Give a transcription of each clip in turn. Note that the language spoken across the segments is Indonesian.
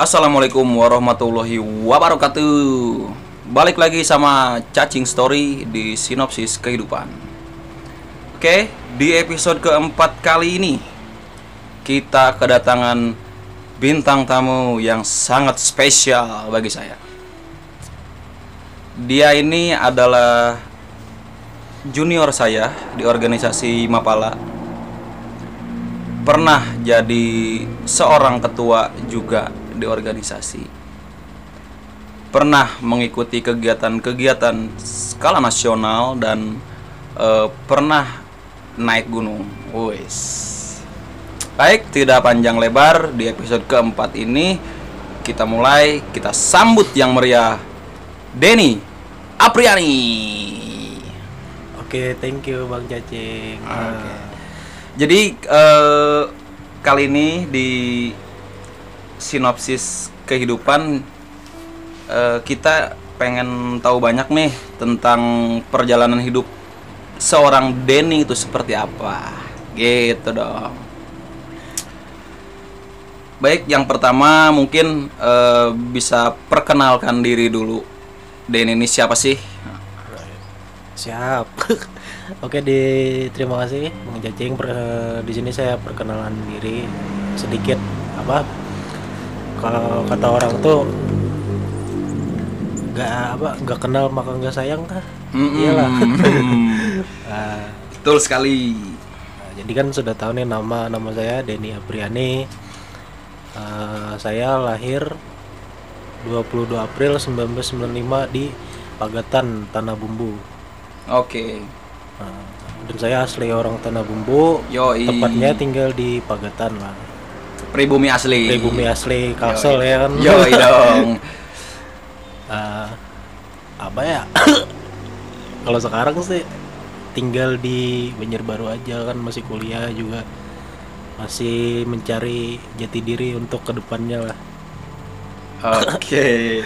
Assalamualaikum warahmatullahi wabarakatuh. Balik lagi sama Cacing Story di Sinopsis Kehidupan. Oke, di episode keempat kali ini Kita kedatangan bintang tamu yang sangat spesial bagi saya. Dia ini adalah junior saya di organisasi Mapala. Pernah jadi seorang ketua juga di organisasi. Pernah mengikuti kegiatan-kegiatan skala nasional dan eh, pernah naik gunung. Wes. Baik, tidak panjang lebar di episode keempat ini kita mulai kita sambut yang meriah Denny Apriani. Oke, thank you Bang Cacing. Oke. Jadi eh, kali ini di sinopsis kehidupan eh, kita pengen tahu banyak nih tentang perjalanan hidup seorang Denny itu seperti apa gitu dong baik yang pertama mungkin eh, bisa perkenalkan diri dulu Denny ini siapa sih Siap. Oke, di terima kasih Bang. Per- di sini saya perkenalan diri sedikit apa? Kalau kata orang tuh nggak apa nggak kenal maka nggak sayang kah? Iyalah. Nah, betul sekali Nah, jadi kan sudah tahu nih nama nama saya Denny Apriani. Eh, saya lahir 22 April 1995 di Pagatan Tanah Bumbu. oke Nah, dan saya asli orang Tanah Bumbu. Yoi. Tepatnya tinggal di Pagatan lah. Pribumi asli Pribumi asli Kalsel ya kan. Yoi dong Eh, apa ya? Kalau sekarang sih tinggal di Banjarbaru aja kan masih kuliah juga masih mencari jati diri untuk ke depannya lah. Oke.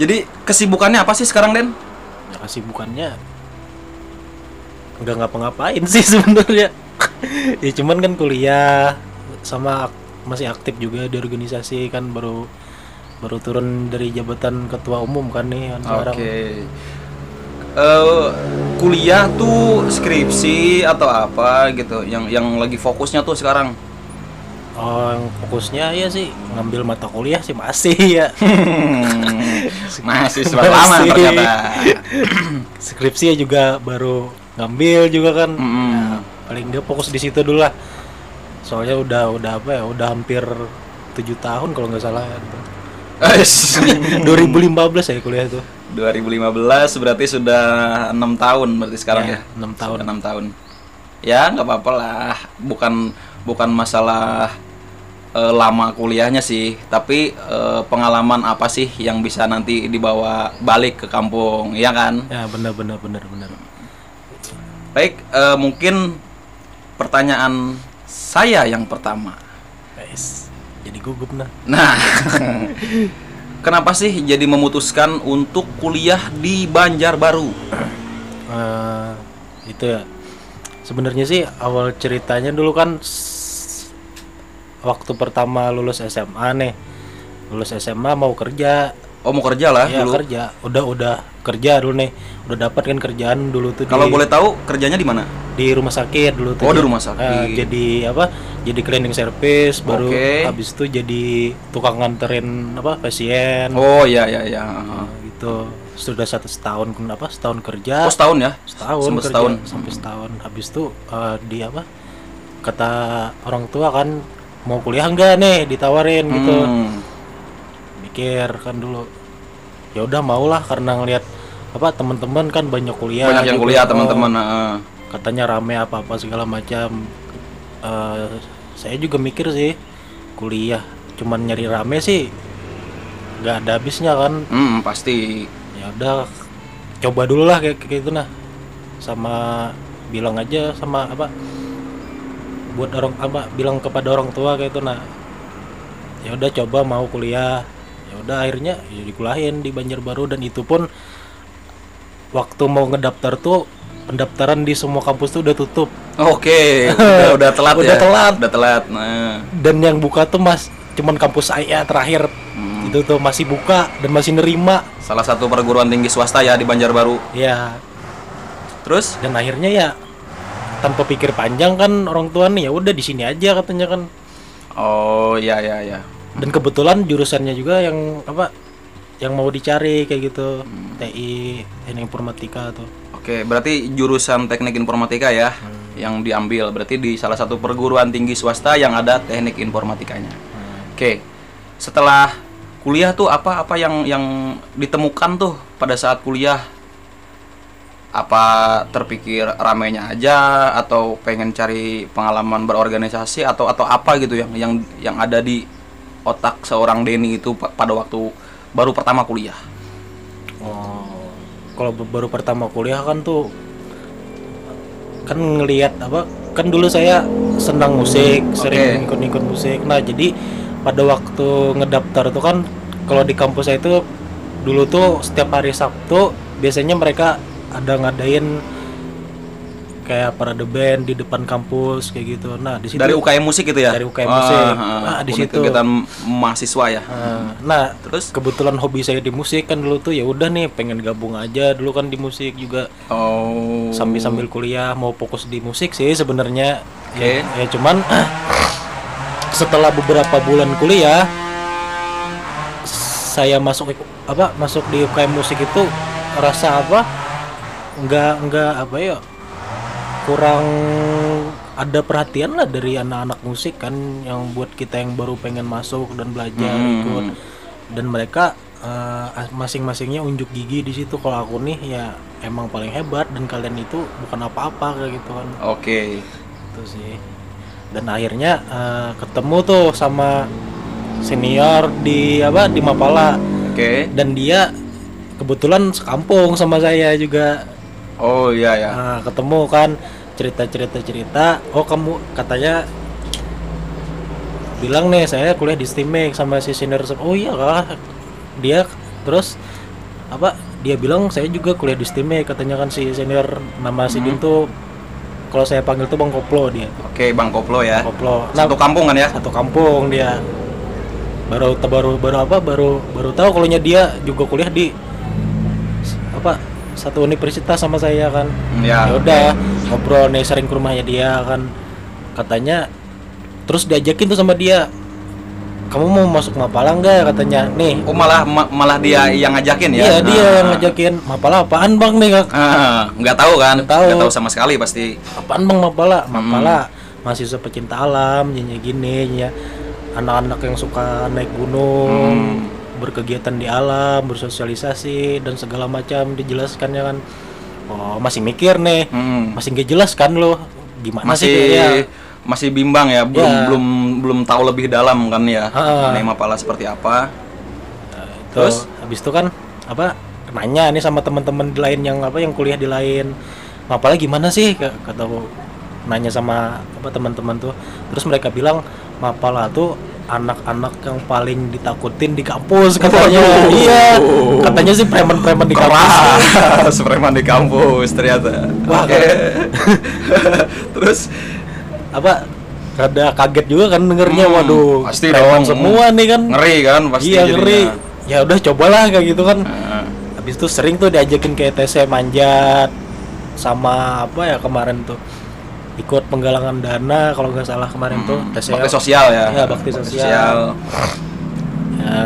Jadi kesibukannya apa sih sekarang Den? Ya kesibukannya nggak ngapa-ngapain sih sebenarnya. ya cuman kan kuliah sama masih aktif juga di organisasi kan baru baru turun dari jabatan ketua umum kan nih kan Oke. sekarang. Eh, kuliah tuh skripsi atau apa gitu yang yang lagi fokusnya tuh sekarang. Oh, yang fokusnya ya sih ngambil mata kuliah sih masih ya. Masih lama Masih. ternyata. Skripsi ya juga baru ngambil juga kan. Mm-mm. Nah, paling dia fokus di situ dulu lah. Soalnya udah udah apa ya, udah hampir tujuh tahun kalau nggak salah. Eish. 2015 ya kuliah tuh. 2015 berarti sudah enam tahun berarti sekarang ya. Ya, enam tahun. Sudah enam tahun. Ya nggak apa-apa lah. Bukan bukan masalah eh, lama kuliahnya sih, tapi eh, pengalaman apa sih yang bisa nanti dibawa balik ke kampung, ya kan? Ya benar benar benar benar. Baik, eh, mungkin pertanyaan saya yang pertama. Guys, jadi gugup nah. Nah, kenapa sih jadi memutuskan untuk kuliah di Banjarbaru? Eh, itu ya sebenarnya sih awal ceritanya dulu kan waktu pertama lulus SMA nih lulus SMA mau kerja Oh mau kerja lah ya dulu. kerja udah udah kerja dulu nih udah dapat kan kerjaan dulu tuh Kalau boleh tahu kerjanya di mana? di rumah sakit dulu tuh Oh, di rumah sakit. eh, jadi apa jadi cleaning service baru Oke. habis itu jadi tukang nganterin apa pasien Oh iya iya iya. Nah, gitu sudah satu setahun apa setahun kerja Oh setahun ya? setahun kerja, setahun. sampai setahun habis itu eh, di apa kata orang tua kan mau kuliah enggak nih ditawarin gitu Hmm. Mikir kan dulu ya udah mau lah karena ngelihat apa teman-teman kan banyak kuliah Banyak yang gitu. kuliah teman-teman. heeh. katanya rame apa apa segala macam Eh, saya juga mikir sih kuliah cuman nyari rame sih nggak ada habisnya kan Hmm, pasti. ya udah coba dulu lah kayak kayak gitu nah sama bilang aja sama apa buat orang apa bilang kepada orang tua kayak itu nah ya udah coba mau kuliah ya udah akhirnya ya dikuliahin di Banjarbaru dan itu pun waktu mau ngedaftar tuh pendaftaran di semua kampus tuh udah tutup Oke, udah, udah telat Udah ya. telat. Udah telat. Nah. dan yang buka tuh mas cuman kampus saya terakhir itu tuh masih buka dan masih nerima Salah satu perguruan tinggi swasta ya di Banjarbaru. ya Terus? dan akhirnya ya tanpa pikir panjang kan orang tua nih ya udah di sini aja katanya kan Oh, ya ya ya. Dan kebetulan jurusannya juga yang apa yang mau dicari kayak gitu TI teknik informatika tuh Oke, berarti jurusan teknik informatika ya Hmm. yang diambil. Berarti di salah satu perguruan tinggi swasta yang ada teknik informatikanya. Hmm. Oke. Setelah kuliah tuh apa apa yang yang ditemukan tuh pada saat kuliah? Apa terpikir ramenya aja atau pengen cari pengalaman berorganisasi atau atau apa gitu yang yang yang ada di otak seorang Denny itu pa- pada waktu baru pertama kuliah? Oh, kalau baru pertama kuliah kan tuh kan ngelihat apa? Kan dulu saya senang musik, sering ikut-ikut musik. Nah, jadi pada waktu ngedaftar tuh kan kalau di kampus saya itu dulu tuh setiap hari Sabtu biasanya mereka ada ngadain kayak parade band di depan kampus kayak gitu. Nah, di situ Dari UKM musik gitu ya? Dari UKM musik. ah, Nah, di situ. kegiatan mahasiswa ya. Nah, nah, Terus? kebetulan hobi saya di musik kan dulu tuh ya udah nih pengen gabung aja dulu kan di musik juga Oh. sambil sambil kuliah mau fokus di musik sih sebenarnya Oke. ya, ya cuman setelah beberapa bulan kuliah saya masuk apa masuk di UKM musik itu rasa apa nggak nggak apa ya kurang ada perhatian lah dari anak-anak musik kan yang buat kita yang baru pengen masuk dan belajar Hmm. ikut dan mereka eh, masing-masingnya unjuk gigi di situ kalau aku nih ya emang paling hebat dan kalian itu bukan apa-apa kayak gitu kan Oke. itu sih dan akhirnya eh, ketemu tuh sama senior di apa di Mapala Oke. dan dia kebetulan sekampung sama saya juga Oh iya ya. Nah, ketemu kan cerita cerita. Cerita oh kamu katanya bilang nih saya kuliah di Stimek sama si senior se- oh iya kak. Dia terus apa dia bilang saya juga kuliah di Stimek katanya kan si senior nama si tuh kalau saya panggil tuh Bang Koplo dia. Oke, Bang Koplo ya. Koplo. Nah Satu kampung kan ya? satu kampung dia. Baru baru baru apa baru baru tahu kalau dia juga kuliah di apa satu universitas sama saya kan Ya. ya udah ngobrol nih sering ke rumahnya dia kan katanya terus diajakin tuh sama dia kamu mau masuk Mapala nggak katanya nih Oh malah ma- malah dia yang ngajakin ya? iya dia Ah. yang ngajakin Mapala apaan bang nih kak Ah, nggak tahu kan? Nggak tahu. Nggak tahu sama sekali pasti. apaan bang Mapala Mapala mahasiswa pecinta alam gini gini ya anak-anak yang suka naik gunung berkegiatan di alam bersosialisasi dan segala macam dijelaskannya kan oh masih mikir nih Hmm. masih nggak jelas kan lo gimana Masih sih ya masih bimbang ya, belum Ya. belum belum tahu lebih dalam kan ya. Mengenai Mapala seperti apa. terus habis itu kan apa nanya nih sama teman-teman di lain yang apa yang kuliah di lain Mapala gimana sih Ka- kata nanya sama apa teman-teman tuh terus mereka bilang Mapala tuh anak-anak yang paling ditakutin di kampus katanya. Waduh. iya. Katanya sih preman-preman di kampus. Preman di kampus ternyata. Wah, Oke. Terus? Apa? Rada kaget juga kan dengernya Hmm, waduh. pasti preman dong. semua nih kan. Ngeri kan pasti iya jadinya. ngeri. Ya udah cobalah kayak gitu kan. Ah. habis itu sering tuh diajakin ke ETC manjat sama apa ya kemarin tuh ikut penggalangan dana kalau nggak salah kemarin tuh TCL. bakti sosial ya. Iya, bakti sosial. ya,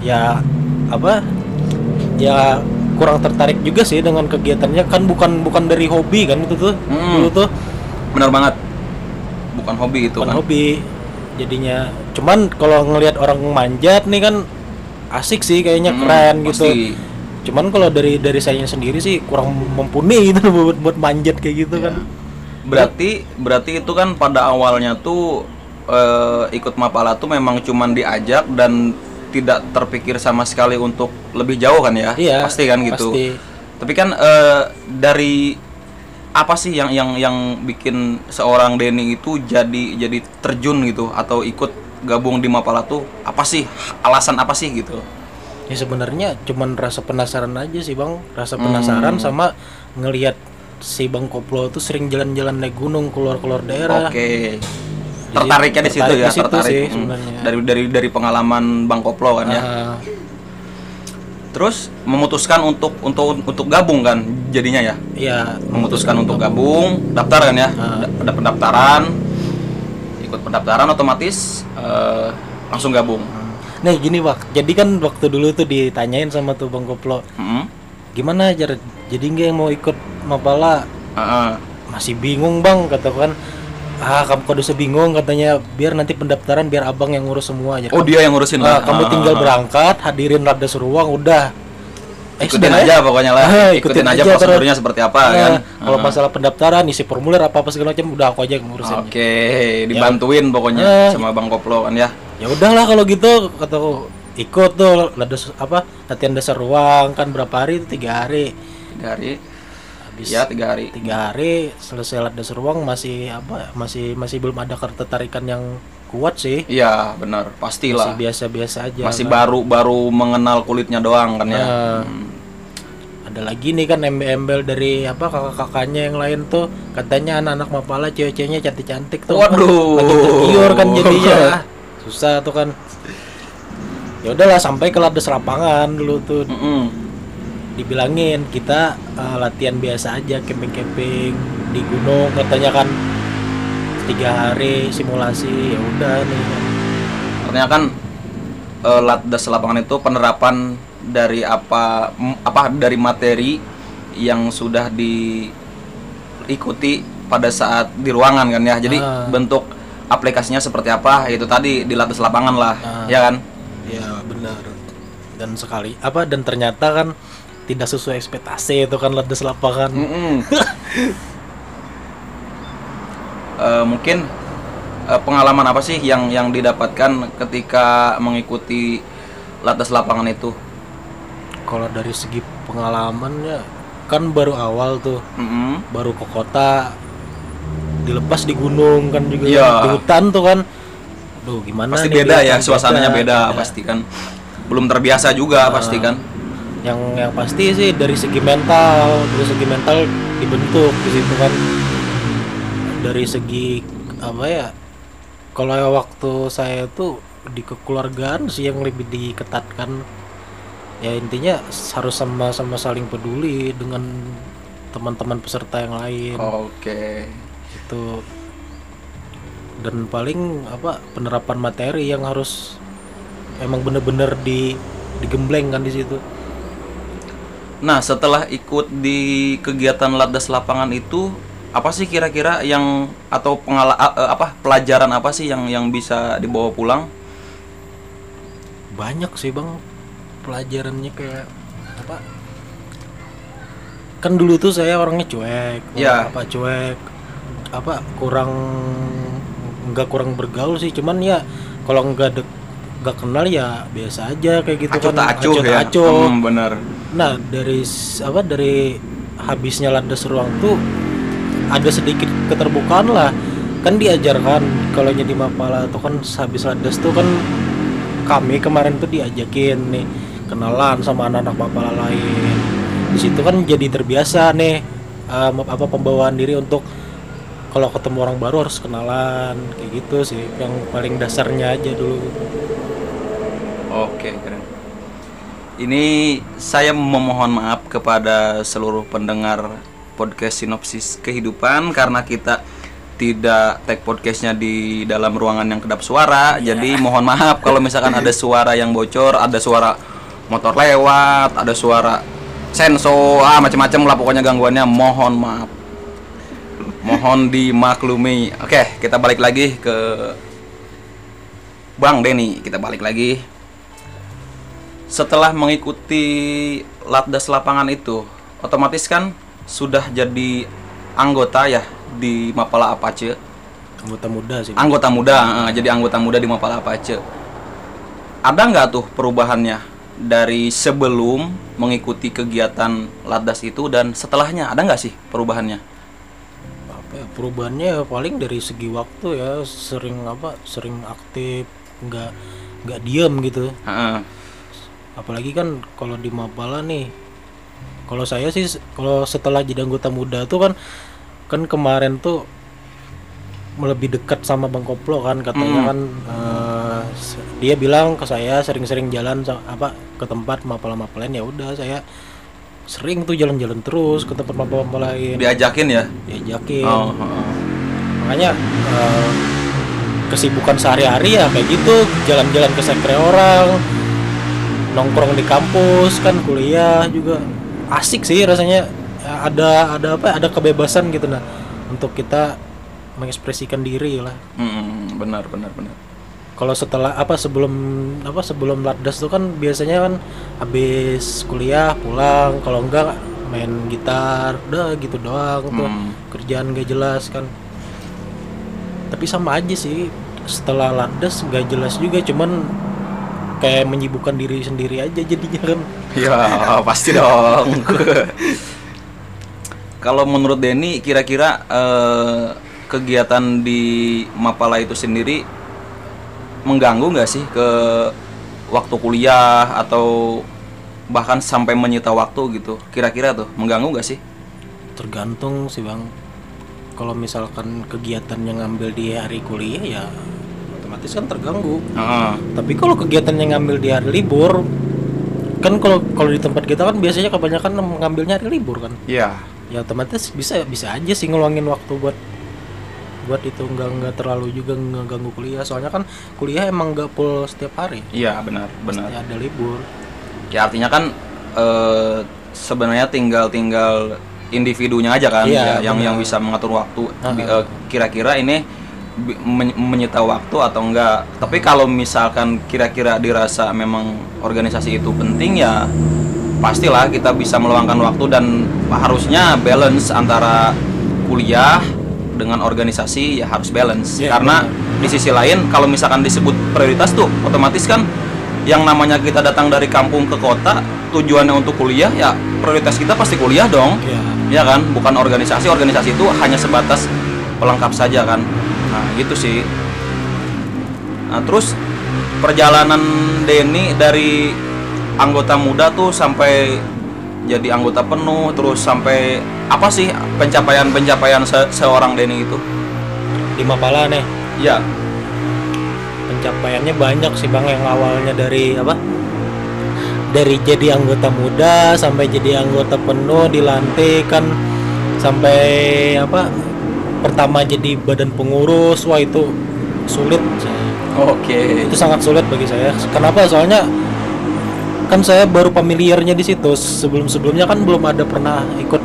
ya apa ya kurang tertarik juga sih dengan kegiatannya kan bukan bukan dari hobi kan itu tuh Hmm. dulu tuh Benar banget. Bukan hobi itu bukan kan. hobi jadinya cuman kalau ngelihat orang manjat nih kan asik sih kayaknya Hmm, keren gitu pasti. cuman kalau dari dari saya sendiri sih kurang mumpuni gitu buat buat manjat kayak gitu kan Berarti berarti itu kan pada awalnya tuh eh, ikut Mapala tuh memang cuman diajak dan tidak terpikir sama sekali untuk lebih jauh kan ya? Iya, Pasti kan gitu. pasti. Tapi kan eh, dari apa sih yang yang yang bikin seorang Denny itu jadi jadi terjun gitu atau ikut gabung di Mapala tuh apa sih alasan apa sih gitu? ya sebenarnya cuman rasa penasaran aja sih bang rasa penasaran sama ngelihat si bang koplo tuh sering jalan-jalan naik gunung keluar-keluar daerah. Oke. tertariknya di situ tertarik ya di situ tertarik. sih Hmm. dari dari dari pengalaman bang koplo kan ya. Ah, terus memutuskan untuk untuk untuk gabung kan jadinya ya? Iya, memutuskan untuk gabung. daftar kan ya. Da- ada pendaftaran. Ikut pendaftaran otomatis eh, langsung gabung. Nih gini Pak, jadi kan waktu dulu tuh ditanyain sama tuh Bang Koplo, Hmm. Gimana aja jadi nggak yang mau ikut Mapala? Heeh. Masih bingung Bang, kata kan. Ah, kamu kok usah bingung katanya, biar nanti pendaftaran biar abang yang ngurus semua aja. oh dia yang ngurusin Ah, lah. kamu Ah, tinggal ah, ah. berangkat, hadirin rada seruang, udah. Eh, ikutin aja pokoknya lah Ah, ikutin, ikutin aja aja prosedurnya seperti apa Nah, kan Kalau Ah. masalah pendaftaran, isi formulir apa apa segala macam, udah aku aja yang ngurusin. oke dibantuin pokoknya Eh. sama bang koplo kan ya Ya udahlah kalau gitu, kata ikut tuh lades apa latihan dasar ruang kan berapa hari itu? Tiga hari. Tiga hari. Habis ya tiga hari. tiga hari selesai latihan dasar ruang masih apa masih masih belum ada ketertarikan yang kuat sih. Iya benar. Masih pastilah biasa-biasa aja. Masih kan. baru baru mengenal kulitnya doang kan ya. Nah, Hmm. ada lagi nih kan embel-embel dari apa kakak-kakaknya yang lain tuh. Katanya anak-anak mapala cewek-ceweknya cantik-cantik tuh. Waduh. makin tergiur kan jadinya. Ah, susah tuh kan ya udahlah sampai ke lades lapangan dulu tuh Mm-mm. dibilangin kita uh, latihan biasa aja camping-camping di gunung katanya kan tiga hari simulasi ya udah nih artinya kan eh, latdas lapangan itu penerapan dari apa apa dari materi yang sudah diikuti pada saat di ruangan kan ya jadi Ah. bentuk aplikasinya seperti apa itu tadi di latdas lapangan lah Ah. ya kan ya benar dan sekali apa dan ternyata kan tidak sesuai ekspektasi itu kan lades lapangan Mm-mm. Eh, mungkin eh, pengalaman apa sih yang yang didapatkan ketika mengikuti latdas lapangan itu kalau dari segi pengalaman ya kan baru awal tuh Mm-mm. baru ke kota dilepas di gunung kan juga Iya. di hutan tuh kan Duh gimana pasti nih beda ya kan suasananya beda, pasti kan. Belum terbiasa juga Ah. pasti kan. Yang yang pasti sih dari segi mental dari segi mental dibentuk di situ kan. Dari segi apa ya kalau waktu saya tuh di kekeluargaan sih yang lebih diketatkan. Ya intinya harus sama-sama saling peduli dengan teman-teman peserta yang lain. Oke. Itu dan paling apa penerapan materi yang harus emang bener-bener di digembleng kan di situ nah setelah ikut di kegiatan latdas lapangan itu apa sih kira-kira yang atau pengala eh, apa pelajaran apa sih yang yang bisa dibawa pulang banyak sih bang pelajarannya kayak apa kan dulu tuh saya orangnya cuek Ya. apa cuek apa kurang nggak kurang bergaul sih cuman ya kalau nggak dek nggak kenal ya biasa aja kayak gitu acuh kan. acuh Acuh ya? acuh. Hmm, bener nah dari apa dari habisnya landas ruang tuh ada sedikit keterbukaan lah. Kan diajarkan kalau jadi mapala tuh kan habis landas tuh kan kami kemarin tuh diajakin nih kenalan sama anak-anak mapala lain. Di situ kan jadi terbiasa nih eh, apa pembawaan diri untuk kalau ketemu orang baru harus kenalan kayak gitu sih yang paling dasarnya aja dulu Oke, keren. Ini saya memohon maaf kepada seluruh pendengar podcast sinopsis kehidupan karena kita tidak tag podcastnya di dalam ruangan yang kedap suara. Jadi mohon maaf kalau misalkan ada suara yang bocor, ada suara motor lewat, ada suara senso, ah macam-macam lah pokoknya gangguannya. Mohon maaf. Mohon dimaklumi. Oke, kita balik lagi ke Bang Denny. Kita balik lagi. Setelah mengikuti latdas lapangan itu otomatis kan sudah jadi anggota ya di Mapala Apache? Anggota muda sih. Anggota muda eh, jadi anggota muda di Mapala Apache. Ada nggak tuh perubahannya dari sebelum mengikuti kegiatan latdas itu dan setelahnya? Ada nggak sih perubahannya ya, perubahannya ya paling dari segi waktu ya sering apa sering aktif nggak nggak diam gitu Heeh. apalagi kan kalau di Mapala nih kalau saya sih kalau setelah jadi anggota muda tuh kan kan kemarin tuh lebih dekat sama Bang Koplo kan katanya Hmm. kan se- dia bilang ke saya sering-sering jalan apa ke tempat mapel-mapel lain ya udah saya sering tuh jalan-jalan terus ke tempat mapel-mapel lain. Diajakin ya? diajakin. Oh, oh. makanya eh, kesibukan sehari-hari ya kayak gitu. Jalan-jalan ke sekre orang nongkrong di kampus kan kuliah juga. Asik sih rasanya. Ya, ada ada apa ada kebebasan gitu nah untuk kita mengekspresikan diri lah. Hmm, benar benar benar. Kalau setelah apa sebelum apa sebelum latdas tuh kan biasanya kan habis kuliah pulang kalau enggak main gitar udah gitu doang tuh Hmm. kerjaan gak jelas kan tapi sama aja sih setelah latdas gak jelas juga cuman kayak menyibukkan diri sendiri aja jadinya kan Ya pasti dong. Kalau menurut Denny, kira-kira eh, kegiatan di Mapala itu sendiri mengganggu nggak sih ke waktu kuliah atau bahkan sampai menyita waktu gitu? Kira-kira tuh mengganggu nggak sih? tergantung sih bang kalau misalkan kegiatan yang ngambil di hari kuliah ya otomatis kan terganggu Heeh. tapi kalau kegiatan yang ngambil di hari libur kan kalau kalau di tempat kita kan biasanya kebanyakan ngambilnya hari libur kan Iya. ya otomatis bisa bisa aja sih ngeluangin waktu buat buat itu nggak nggak terlalu juga ngeganggu kuliah soalnya kan kuliah emang nggak full setiap hari Iya benar benar. ada libur Ya artinya kan eh, sebenarnya tinggal tinggal individunya aja kan Iya, ya, yang yang bisa mengatur waktu. Eh, Kira-kira ini men- menyita waktu atau enggak? Tapi kalau misalkan kira-kira dirasa memang organisasi itu penting ya pastilah kita bisa meluangkan waktu dan harusnya balance antara kuliah dengan organisasi ya harus balance. Iya, karena di sisi lain kalau misalkan disebut prioritas tuh otomatis kan yang namanya kita datang dari kampung ke kota tujuannya untuk kuliah ya prioritas kita pasti kuliah dong. Ya ya kan? Bukan organisasi. Organisasi itu hanya sebatas pelengkap saja kan? Nah gitu sih. Nah terus perjalanan Denny dari anggota muda tuh sampai jadi anggota penuh terus sampai apa sih pencapaian-pencapaian se- seorang Denny itu? Di Mapala nih. Ya pencapaiannya banyak sih bang yang awalnya dari apa dari jadi anggota muda sampai jadi anggota penuh dilantik kan sampai apa pertama jadi badan pengurus. Wah itu sulit. Oke. Itu sangat sulit bagi saya. Kenapa? Soalnya kan saya baru familiarnya di situ. Sebelum sebelumnya kan belum ada pernah ikut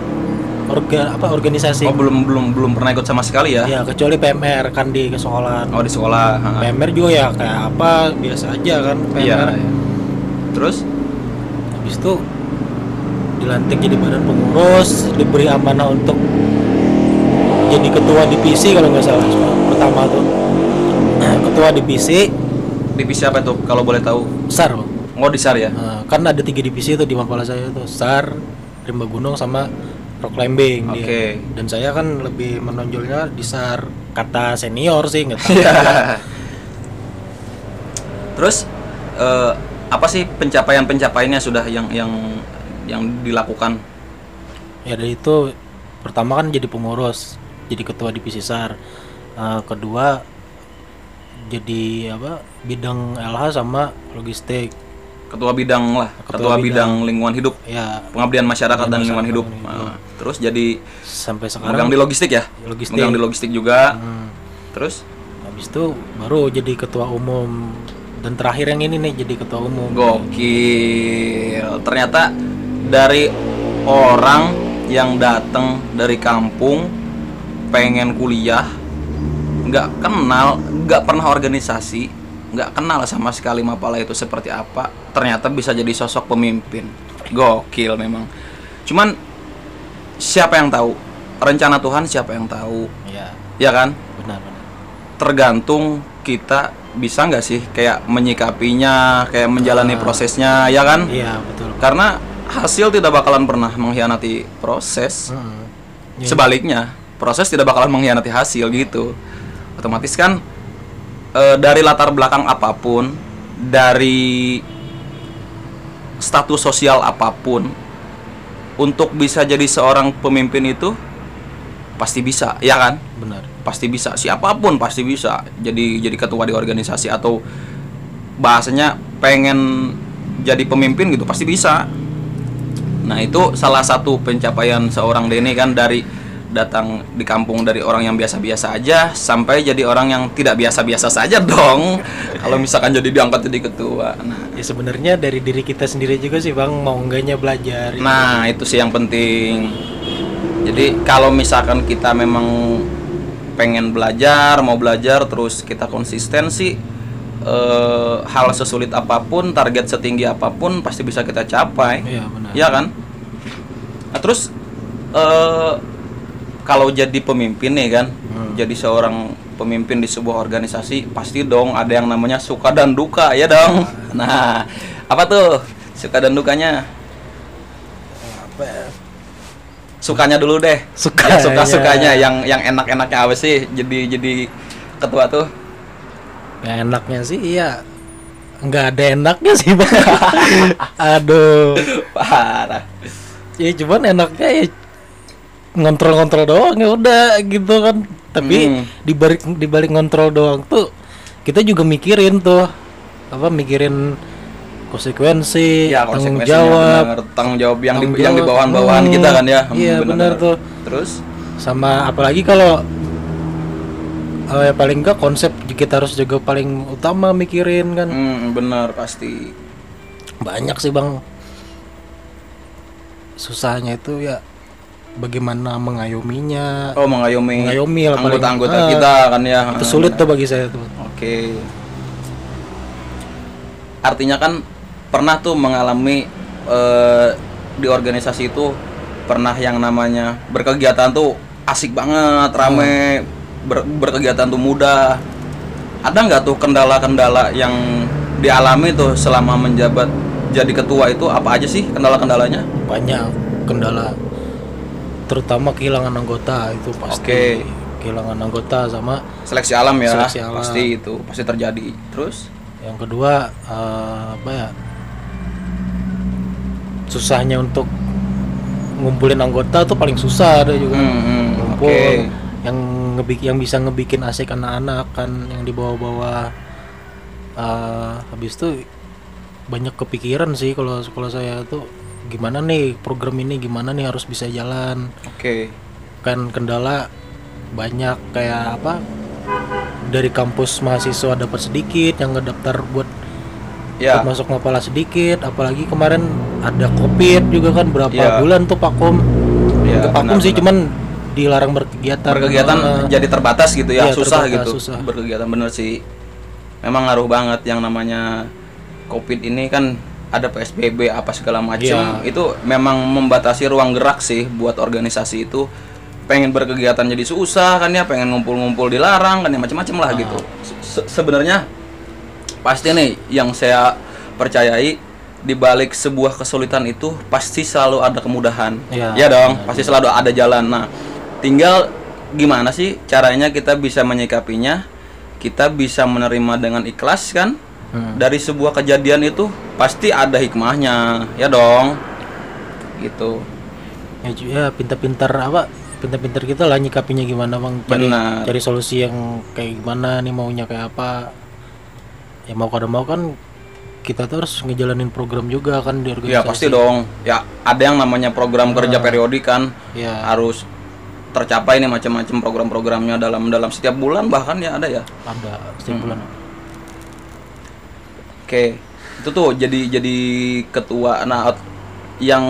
orga apa organisasi. Oh belum belum belum pernah ikut sama sekali ya? Ya kecuali PMR kan di kesekolahan oh di sekolah ha. PMR juga ya kayak apa biasa aja kan iya PMR iya. terus? Habis itu dilantik jadi badan pengurus diberi amanah untuk jadi ketua divisi kalau nggak salah pertama tuh. Ketua divisi divisi apa tuh kalau boleh tahu? SAR Bang. Oh di SAR ya Nah, kan ada tiga divisi itu di Mapala saya tuh SAR rimba gunung sama rock climbing dia. Oke. dan saya kan lebih menonjolnya di SAR kata senior sih nggak tahu Iya. Terus eh, apa sih pencapaian-pencapaiannya sudah yang yang yang dilakukan? ya dari itu pertama kan jadi pengurus jadi ketua divisi SAR Eh, kedua jadi apa bidang LH sama logistik Ketua bidang lah, ketua, Ketua bidang. lingkungan hidup, ya pengabdian masyarakat dan lingkungan hidup. Nah, terus jadi sampai megang sekarang di logistik ya? logistik Megang di logistik juga. Hmm. Terus habis itu baru jadi ketua umum dan terakhir yang ini nih jadi ketua umum gokil. Ternyata dari orang yang datang dari kampung pengen kuliah nggak kenal nggak pernah organisasi nggak kenal sama sekali Mapala itu seperti apa ternyata bisa jadi sosok pemimpin. Gokil memang. Cuman siapa yang tahu? Rencana Tuhan siapa yang tahu? Ya ya kan? Benar benar. Tergantung kita bisa nggak sih kayak menyikapinya kayak menjalani Ah. prosesnya ya kan? Iya betul. Karena hasil tidak bakalan pernah mengkhianati proses. Hmm. Ya, sebaliknya proses tidak bakalan mengkhianati hasil gitu. Otomatis kan eh, dari latar belakang apa pun dari status sosial apa pun untuk bisa jadi seorang pemimpin itu pasti bisa ya kan? Benar. Pasti bisa. Siapa pun pasti bisa jadi jadi ketua di organisasi atau bahasanya pengen jadi pemimpin gitu pasti bisa. Nah itu salah satu pencapaian seorang Denny kan dari datang di kampung dari orang yang biasa-biasa aja sampai jadi orang yang tidak biasa-biasa saja dong kalau misalkan jadi diangkat jadi ketua nah ya sebenarnya dari diri kita sendiri juga sih bang mau enggaknya belajar Nah, itu sih yang penting. Jadi kalau misalkan kita memang pengen belajar, mau belajar terus kita konsisten sih eh, hal sesulit apa pun, target setinggi apa pun pasti bisa kita capai. iya benar Iya kan? Nah, terus eh kalau jadi pemimpin nih kan, Hmm. jadi seorang pemimpin di sebuah organisasi pasti dong ada yang namanya suka dan duka ya dong. Nah, apa tuh suka dan dukanya? apa ya? Sukanya dulu deh. Sukanya. Yang suka sukanya, yang yang enak-enaknya apa sih? Jadi jadi ketua tuh. ya enaknya sih iya nggak ada enaknya sih bang aduh Parah. ya cuman enaknya ya ngontrol-ngontrol doang ya udah gitu kan tapi Hmm. di balik di balik ngontrol doang tuh kita juga mikirin tuh apa mikirin konsekuensi Ya, tanggung jawab bener. tanggung jawab yang di Tanggung yang di jawab. bawahan-bawahan Hmm, kita kan ya. Hmm, iya, bener tuh. Terus sama apalagi kalau eh, paling enggak konsep kita harus juga paling utama mikirin kan hmm, bener pasti. banyak sih bang susahnya itu ya bagaimana mengayominya Oh, mengayomi Mengayomi lah paling. anggota-anggota Ah, kita kan ya. itu sulit tuh bagi saya tuh Oke. Artinya kan pernah tuh mengalami eh, di organisasi itu pernah yang namanya berkegiatan tuh asik banget, rame, ber- berkegiatan tuh mudah. Ada nggak tuh kendala-kendala yang dialami tuh selama menjabat jadi ketua itu apa aja sih kendala-kendalanya? banyak kendala terutama kehilangan anggota itu pasti Oke. kehilangan anggota sama Seleksi alam ya, Seleksi alam. pasti itu pasti terjadi. Terus? yang kedua eh, apa ya susahnya untuk ngumpulin anggota tuh paling susah ada juga Hmm, hmm, ngumpul oke. yang ngebik yang bisa ngebikin asik anak-anak kan yang dibawa-bawa eh habis itu banyak kepikiran sih kalau kalau saya tuh gimana nih program ini gimana nih harus bisa jalan Oke. kan kendala banyak kayak apa dari kampus mahasiswa dapat sedikit yang ngedaftar buat Ya. buat masuk mapala sedikit apalagi kemarin ada covid juga kan berapa Ya. bulan tuh pakum Ya, Ke pakum benar, sih benar. cuman dilarang berkegiatan berkegiatan Ah, jadi terbatas gitu ya Iya, susah terbatas, gitu susah. berkegiatan bener sih memang ngaruh banget yang namanya covid ini kan ada psbb apa segala macam Iya. itu memang membatasi ruang gerak sih buat organisasi itu. Pengen berkegiatan jadi susah kan ya pengen ngumpul-ngumpul dilarang kan ya macam-macam lah Ah. gitu. Se- sebenarnya pasti nih yang saya percayai di balik sebuah kesulitan itu pasti selalu ada kemudahan. Iya. ya dong pasti selalu ada jalan. Nah tinggal gimana sih caranya kita bisa menyikapinya? Kita bisa menerima dengan ikhlas kan Hmm. dari sebuah kejadian itu pasti ada hikmahnya. Ya dong. Gitu. Ya, ya pintar-pintar apa pintar-pintar kita lah nyikapinya gimana bang. Cari Benar. cari solusi yang kayak gimana nih maunya kayak apa. Ya mau kada mau kan kita tuh harus ngejalanin program juga kan di organisasi. ya pasti dong. Ya ada yang namanya program kerja periodik kan. Ya. Harus tercapai nih macam-macam program-programnya dalam dalam setiap bulan bahkan ya ada ya? Ada setiap bulan Oke, itu tuh jadi jadi ketua. Nah, yang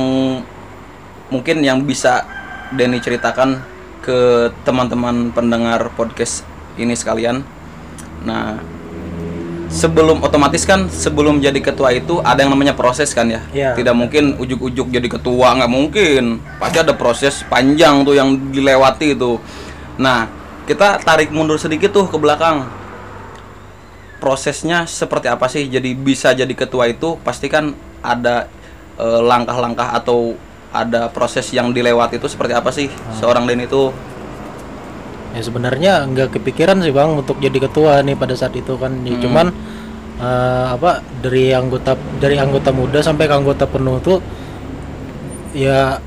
mungkin yang bisa Denny ceritakan ke teman-teman pendengar podcast ini sekalian. Nah, sebelum otomatis kan sebelum jadi ketua itu ada yang namanya proses kan ya. Iya. Tidak mungkin ujuk-ujuk jadi ketua nggak mungkin. Pasti ada proses panjang tuh yang dilewati itu. Nah, kita tarik mundur sedikit tuh ke belakang prosesnya seperti apa sih? Jadi bisa jadi ketua itu pasti kan ada eh, langkah-langkah atau ada proses yang dilewati itu seperti apa sih? Seorang Den itu? Ya sebenarnya nggak kepikiran sih bang untuk jadi ketua nih pada saat itu kan. Hmm. ya, cuman eh, apa dari anggota dari anggota muda sampai ke anggota penuh tuh ya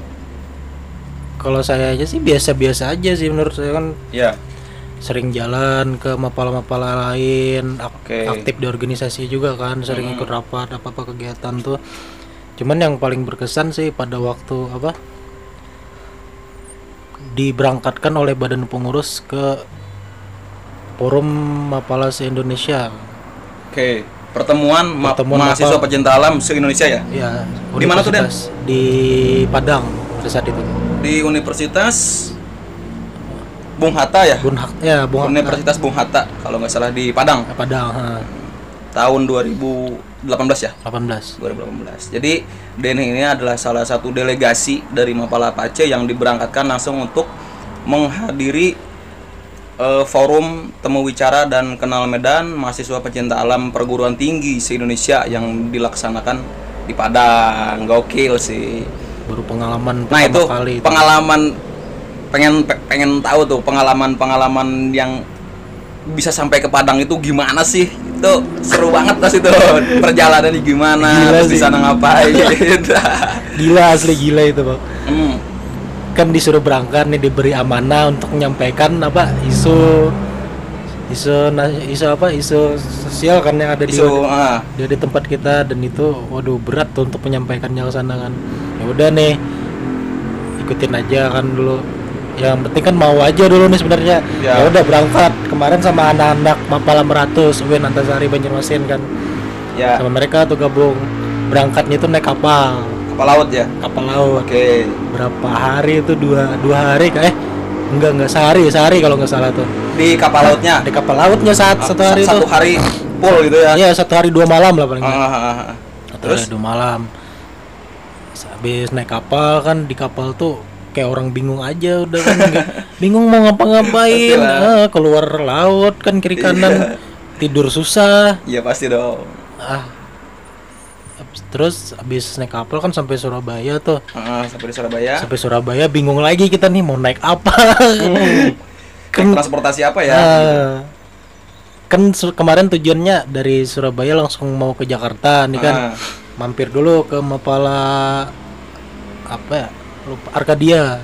kalau saya aja sih biasa-biasa aja sih menurut saya kan. Ya sering jalan ke mapala-mapala lain ak- Oke. aktif di organisasi juga kan sering ikut rapat apa apa kegiatan tuh cuman yang paling berkesan sih pada waktu apa diberangkatkan oleh badan pengurus ke forum mapala se Indonesia Oke, pertemuan, ma- Pertemuan mahasiswa apa? pecinta alam se-Indonesia ya ya Di mana tuh, Den? universitas di Padang pada saat itu di Universitas Bung Hatta ya. Bun Hak- ya Bung Hatta. Universitas Bung Hatta kalau nggak salah di Padang Padang ha, tahun 2018 ya. 18 2018. Jadi Denny ini adalah salah satu delegasi dari Mapala Pace yang diberangkatkan langsung untuk menghadiri eh, forum temu wicara dan kenal medan mahasiswa pecinta alam perguruan tinggi se Indonesia yang dilaksanakan di Padang. Gokil sih. baru pengalaman Nah itu kali itu. pengalaman pengen pe- pengen tahu tuh pengalaman-pengalaman yang bisa sampai ke Padang itu gimana sih? Itu seru banget pas itu. Perjalanannya gimana, Gila terus di sana ngapain? gila asli gila itu bang. Hmm. kan disuruh berangkat nih diberi amanah untuk menyampaikan apa isu isu isu apa isu sosial kan yang ada di Isu di, di tempat kita. Dan itu waduh berat tuh untuk menyampaikannya ke sana kan. Ya udah nih ikutin aja kan dulu yang penting kan mau aja dulu nih sebenarnya. Ya. ya udah berangkat. Kemarin sama anak-anak Mapala Meratus Win Antasari Banjarmasin kan. Ya. Sama mereka tuh gabung. Berangkatnya itu naik kapal. Kapal laut ya. kapal laut. Oke. berapa hari itu dua dua hari kah? Eh enggak enggak. Sehari sehari kalau nggak salah tuh. Di kapal lautnya? Di kapal lautnya saat ah, satu hari satu itu hari full gitu ya. iya satu hari dua malam lah paling ah, ah, ah. Satu Terus? hari dua malam. Habis naik kapal kan di kapal tuh kayak orang bingung aja udah kan nggak- bingung mau ngapa-ngapain ah, keluar laut kan kiri kanan tidur susah ya pasti dong. ah terus habis naik kapal kan sampai Surabaya tuh Ah, sampai di Surabaya. sampai Surabaya bingung lagi kita nih mau naik apa Naik transportasi apa ya? Ah. kan kemarin tujuannya dari Surabaya langsung mau ke Jakarta nih kan Ah. mampir dulu ke Mapala apa ya lupa Arkadia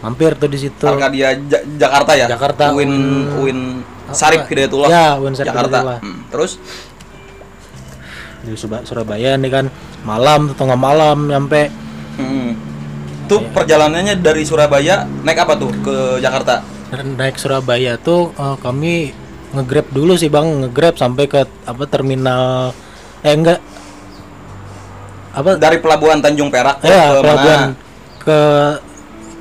mampir tuh di situ Arkadia Ja- Jakarta ya? Jakarta, Uin Uin- Uin Sarif Hidayatullah. ya Uin Sarif Jakarta. Hidayatullah. Hmm, Terus di Surabaya nih kan malam tengah malam nyampe hmm. Tuh perjalanannya dari Surabaya naik apa tuh ke Jakarta? Naik Surabaya tuh eh, kami ngegrab dulu sih bang ngegrab sampai ke apa terminal eh enggak apa Dari pelabuhan Tanjung Perak ya ke pelabuhan mana? Ke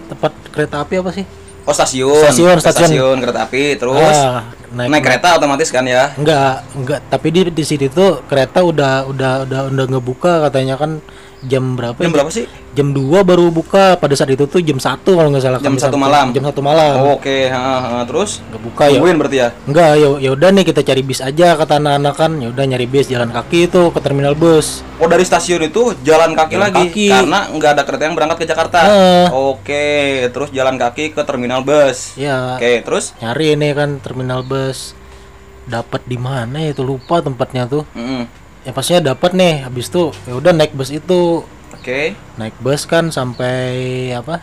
tempat kereta api apa sih Oh stasiun. Stasiun, Ke stasiun. kereta api terus Ah, naik, naik, kereta otomatis kan ya? enggak enggak tapi di di situ tuh kereta udah udah udah udah ngebuka katanya kan jam berapa Jam ya? berapa sih? Jam 2 baru buka pada saat itu tuh jam satu kalau nggak salah Jam satu malam? jam satu malam Oh, Oke, ha, ha, terus nggak buka ya berarti ya? enggak ya ya udah nih kita cari bis aja kata anak-anak kan ya udah nyari bis jalan kaki itu ke terminal bus Oh dari stasiun itu jalan kaki Jalan lagi kaki. karena nggak ada kereta yang berangkat ke Jakarta. Heeh. Oke, terus jalan kaki ke terminal bus. ya Oke, terus nyari nih kan terminal bus dapat di mana ya itu lupa tempatnya tuh Mm-mm. ya pastinya dapat nih habis itu ya udah naik bus itu Oke. naik bus kan sampai apa?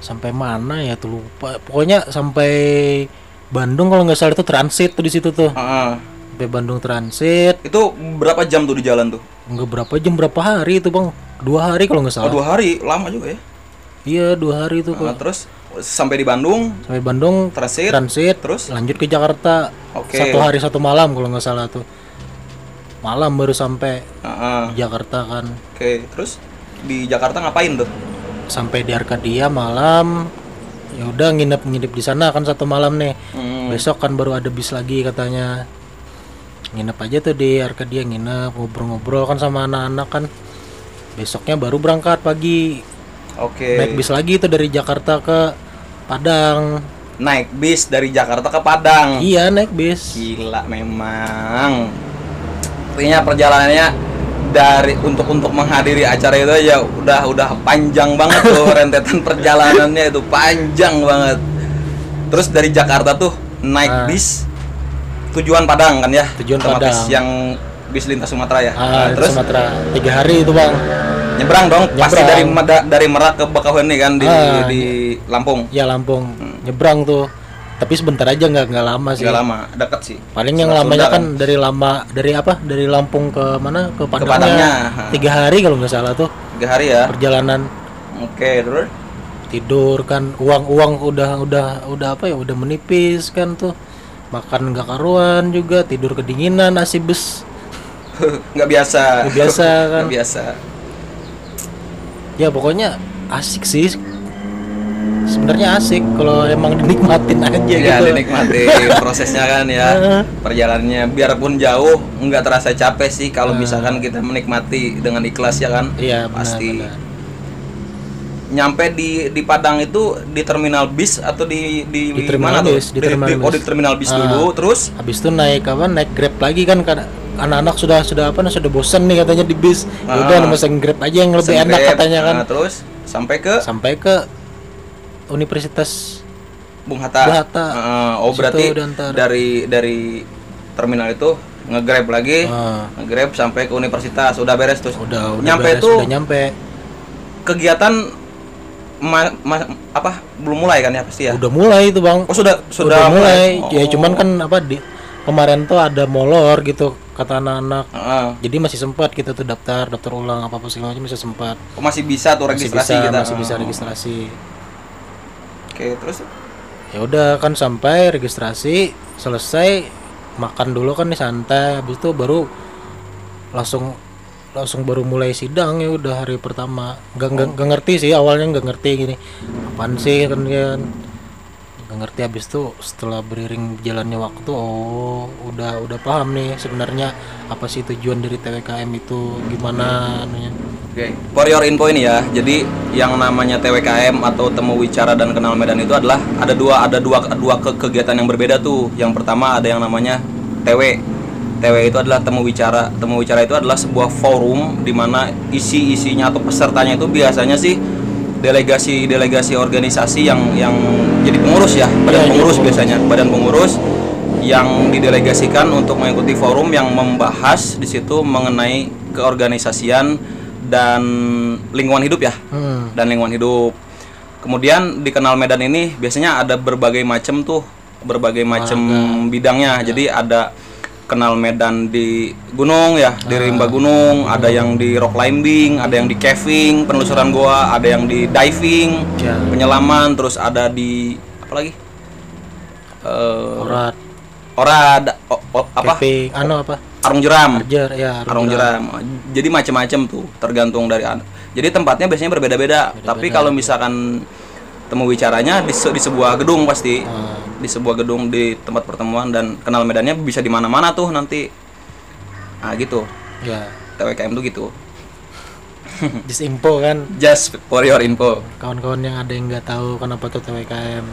Sampai mana ya tuh lupa. Pokoknya sampai Bandung kalau nggak salah itu transit tuh di situ tuh. Heeh. sampai Bandung transit. Itu berapa jam tuh di jalan tuh? nggak berapa jam berapa hari itu bang? Dua hari kalau nggak Oh, salah dua hari, lama juga ya. iya dua hari itu kok terus sampai di Bandung, sampai Bandung transit, transit terus? lanjut ke Jakarta. Oke. satu hari satu malam kalau nggak salah tuh malam baru sampai Heeh. di Jakarta kan Oke, terus di Jakarta ngapain tuh? sampai di Arkadia malam ya udah nginep nginep di sana kan satu malam nih Hmm. besok kan baru ada bis lagi katanya nginep aja tuh di Arkadia nginep ngobrol-ngobrol kan sama anak-anak kan besoknya baru berangkat pagi Oke. naik bis lagi tuh dari Jakarta ke Padang Naik bis dari Jakarta ke Padang. iya naik bis Gila memang. Artinya perjalanannya dari untuk untuk menghadiri acara itu ya udah udah panjang banget tuh rentetan perjalanannya itu panjang banget. Terus dari Jakarta tuh naik Ah. bis tujuan Padang kan ya? Tujuan Otomatis Padang. yang bis lintas Sumatera ya. ah, Nah, terus Sumatera tiga hari itu bang nyebrang dong pasti Nyebrang. dari Meda- dari Merak ke Bakauheni kan di Ah, di Lampung. ya Lampung nyebrang tuh tapi sebentar aja nggak nggak lama sih. Nggak lama dekat sih. Paling yang Selat lamanya Sunda kan dari lama dari apa? Dari Lampung ke mana? Ke Padangnya, tiga hari kalau nggak salah tuh. Tiga hari ya? Perjalanan. Oke terus? Tidur kan uang uang udah udah udah apa ya? Udah menipis kan tuh. Makan nggak karuan juga tidur kedinginan AC bus nggak biasa. Nggak biasa kan. nggak biasa. Ya pokoknya asik sih sebenarnya asik kalau emang dinikmatin aja ya gitu. dinikmati prosesnya kan ya perjalanannya. Biarpun jauh nggak terasa capek sih kalau misalkan kita menikmati dengan ikhlas ya kan? Iya pasti. benar. nyampe di di Padang itu di terminal bis atau di di, Di terminal mana tuh? bis, di terminal oh, di bis. terminal bis Ah. dulu terus? Habis itu naik apa naik grab lagi kan anak-anak sudah sudah apa sudah bosan nih katanya di bis. Ya udah Ah. mesen grab aja yang lebih enak katanya kan. Nah, terus? Sampai ke? Sampai ke Universitas Bung Hatta. Bung Hatta. Heeh, oh Situ berarti dari dari terminal itu nge-grab lagi, Ah. nge-grab sampai ke universitas. Udah beres terus. udah udah nyampe beres, itu udah nyampe kegiatan ma- ma- apa belum mulai kan ya pasti ya? udah mulai itu bang Oh sudah sudah, udah mulai Oh. ya cuman kan apa di kemarin tuh ada molor gitu kata anak-anak Heeh. jadi masih sempat kita tuh daftar daftar ulang apa apa segala macam masih sempat Oh, masih bisa tuh masih registrasi bisa kita. masih bisa Oh. registrasi Oke, terus? Ya udah kan sampai registrasi selesai makan dulu kan nih santai. Habis itu baru langsung langsung baru mulai sidang ya udah hari pertama. Nggak nggak nggak ngerti sih awalnya nggak ngerti gini. Apaan sih kan kan? Nggak ngerti. Habis itu setelah beriring jalannya waktu oh udah udah paham nih sebenarnya apa sih tujuan dari TWKM itu gimana anunya Oke, for your info ini ya. Jadi yang namanya TWKM atau temu wicara dan kenal medan itu adalah ada dua ada dua dua ke- kegiatan yang berbeda tuh. Yang pertama ada yang namanya TW. TW itu adalah temu wicara. Temu wicara itu adalah sebuah forum di mana isi-isinya atau pesertanya itu biasanya sih delegasi-delegasi organisasi yang yang jadi pengurus ya, badan Iya, jadi pengurus pengurus. biasanya, badan pengurus yang didelegasikan untuk mengikuti forum yang membahas di situ mengenai keorganisasian dan lingkungan hidup ya hmm. dan lingkungan hidup. Kemudian di Kenal Medan ini biasanya ada berbagai macam tuh, berbagai macam bidangnya. Jadi ada kenal medan di gunung ya, di rimba gunung, ada yang di rock climbing, ada yang di caving, penelusuran goa, ada yang di diving, ya penyelaman, terus ada di apa lagi? Eh, orat orad, o- o- apa? camping anu apa Arung jeram. Arjer ya Arung jeram. Jadi macam-macam tuh, tergantung dari an- Jadi tempatnya biasanya berbeda-beda. Tapi kalau misalkan temu bicaranya di, se- di sebuah gedung pasti, Ah, di sebuah gedung di tempat pertemuan dan kenal medannya bisa di mana-mana tuh nanti. Nah gitu. ya TWKM tuh gitu. just info kan Just for your info. kawan-kawan yang ada yang nggak tahu kenapa tuh TWKM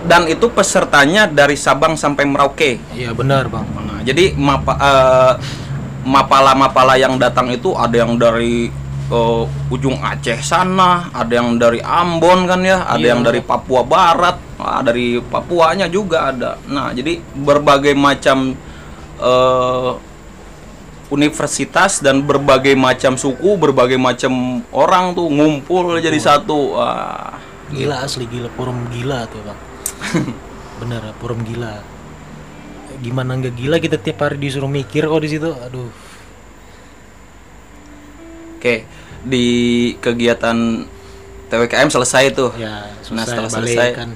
Dan itu pesertanya dari Sabang sampai Merauke. iya benar bang Nah, jadi mapa, eh, mapala-mapala yang datang itu ada yang dari eh, ujung Aceh sana, ada yang dari Ambon kan ya, ada Iya. yang dari Papua Barat, ah, dari Papuanya juga ada. Nah, jadi berbagai macam eh, universitas dan berbagai macam suku, berbagai macam orang tuh ngumpul jadi satu. Wah, gila asli gila forum gila tuh bang bener forum gila gimana nggak gila kita tiap hari disuruh mikir kok di situ aduh Oke, di kegiatan TWKM selesai tuh. ya Nah, susah setelah balik selesai, kan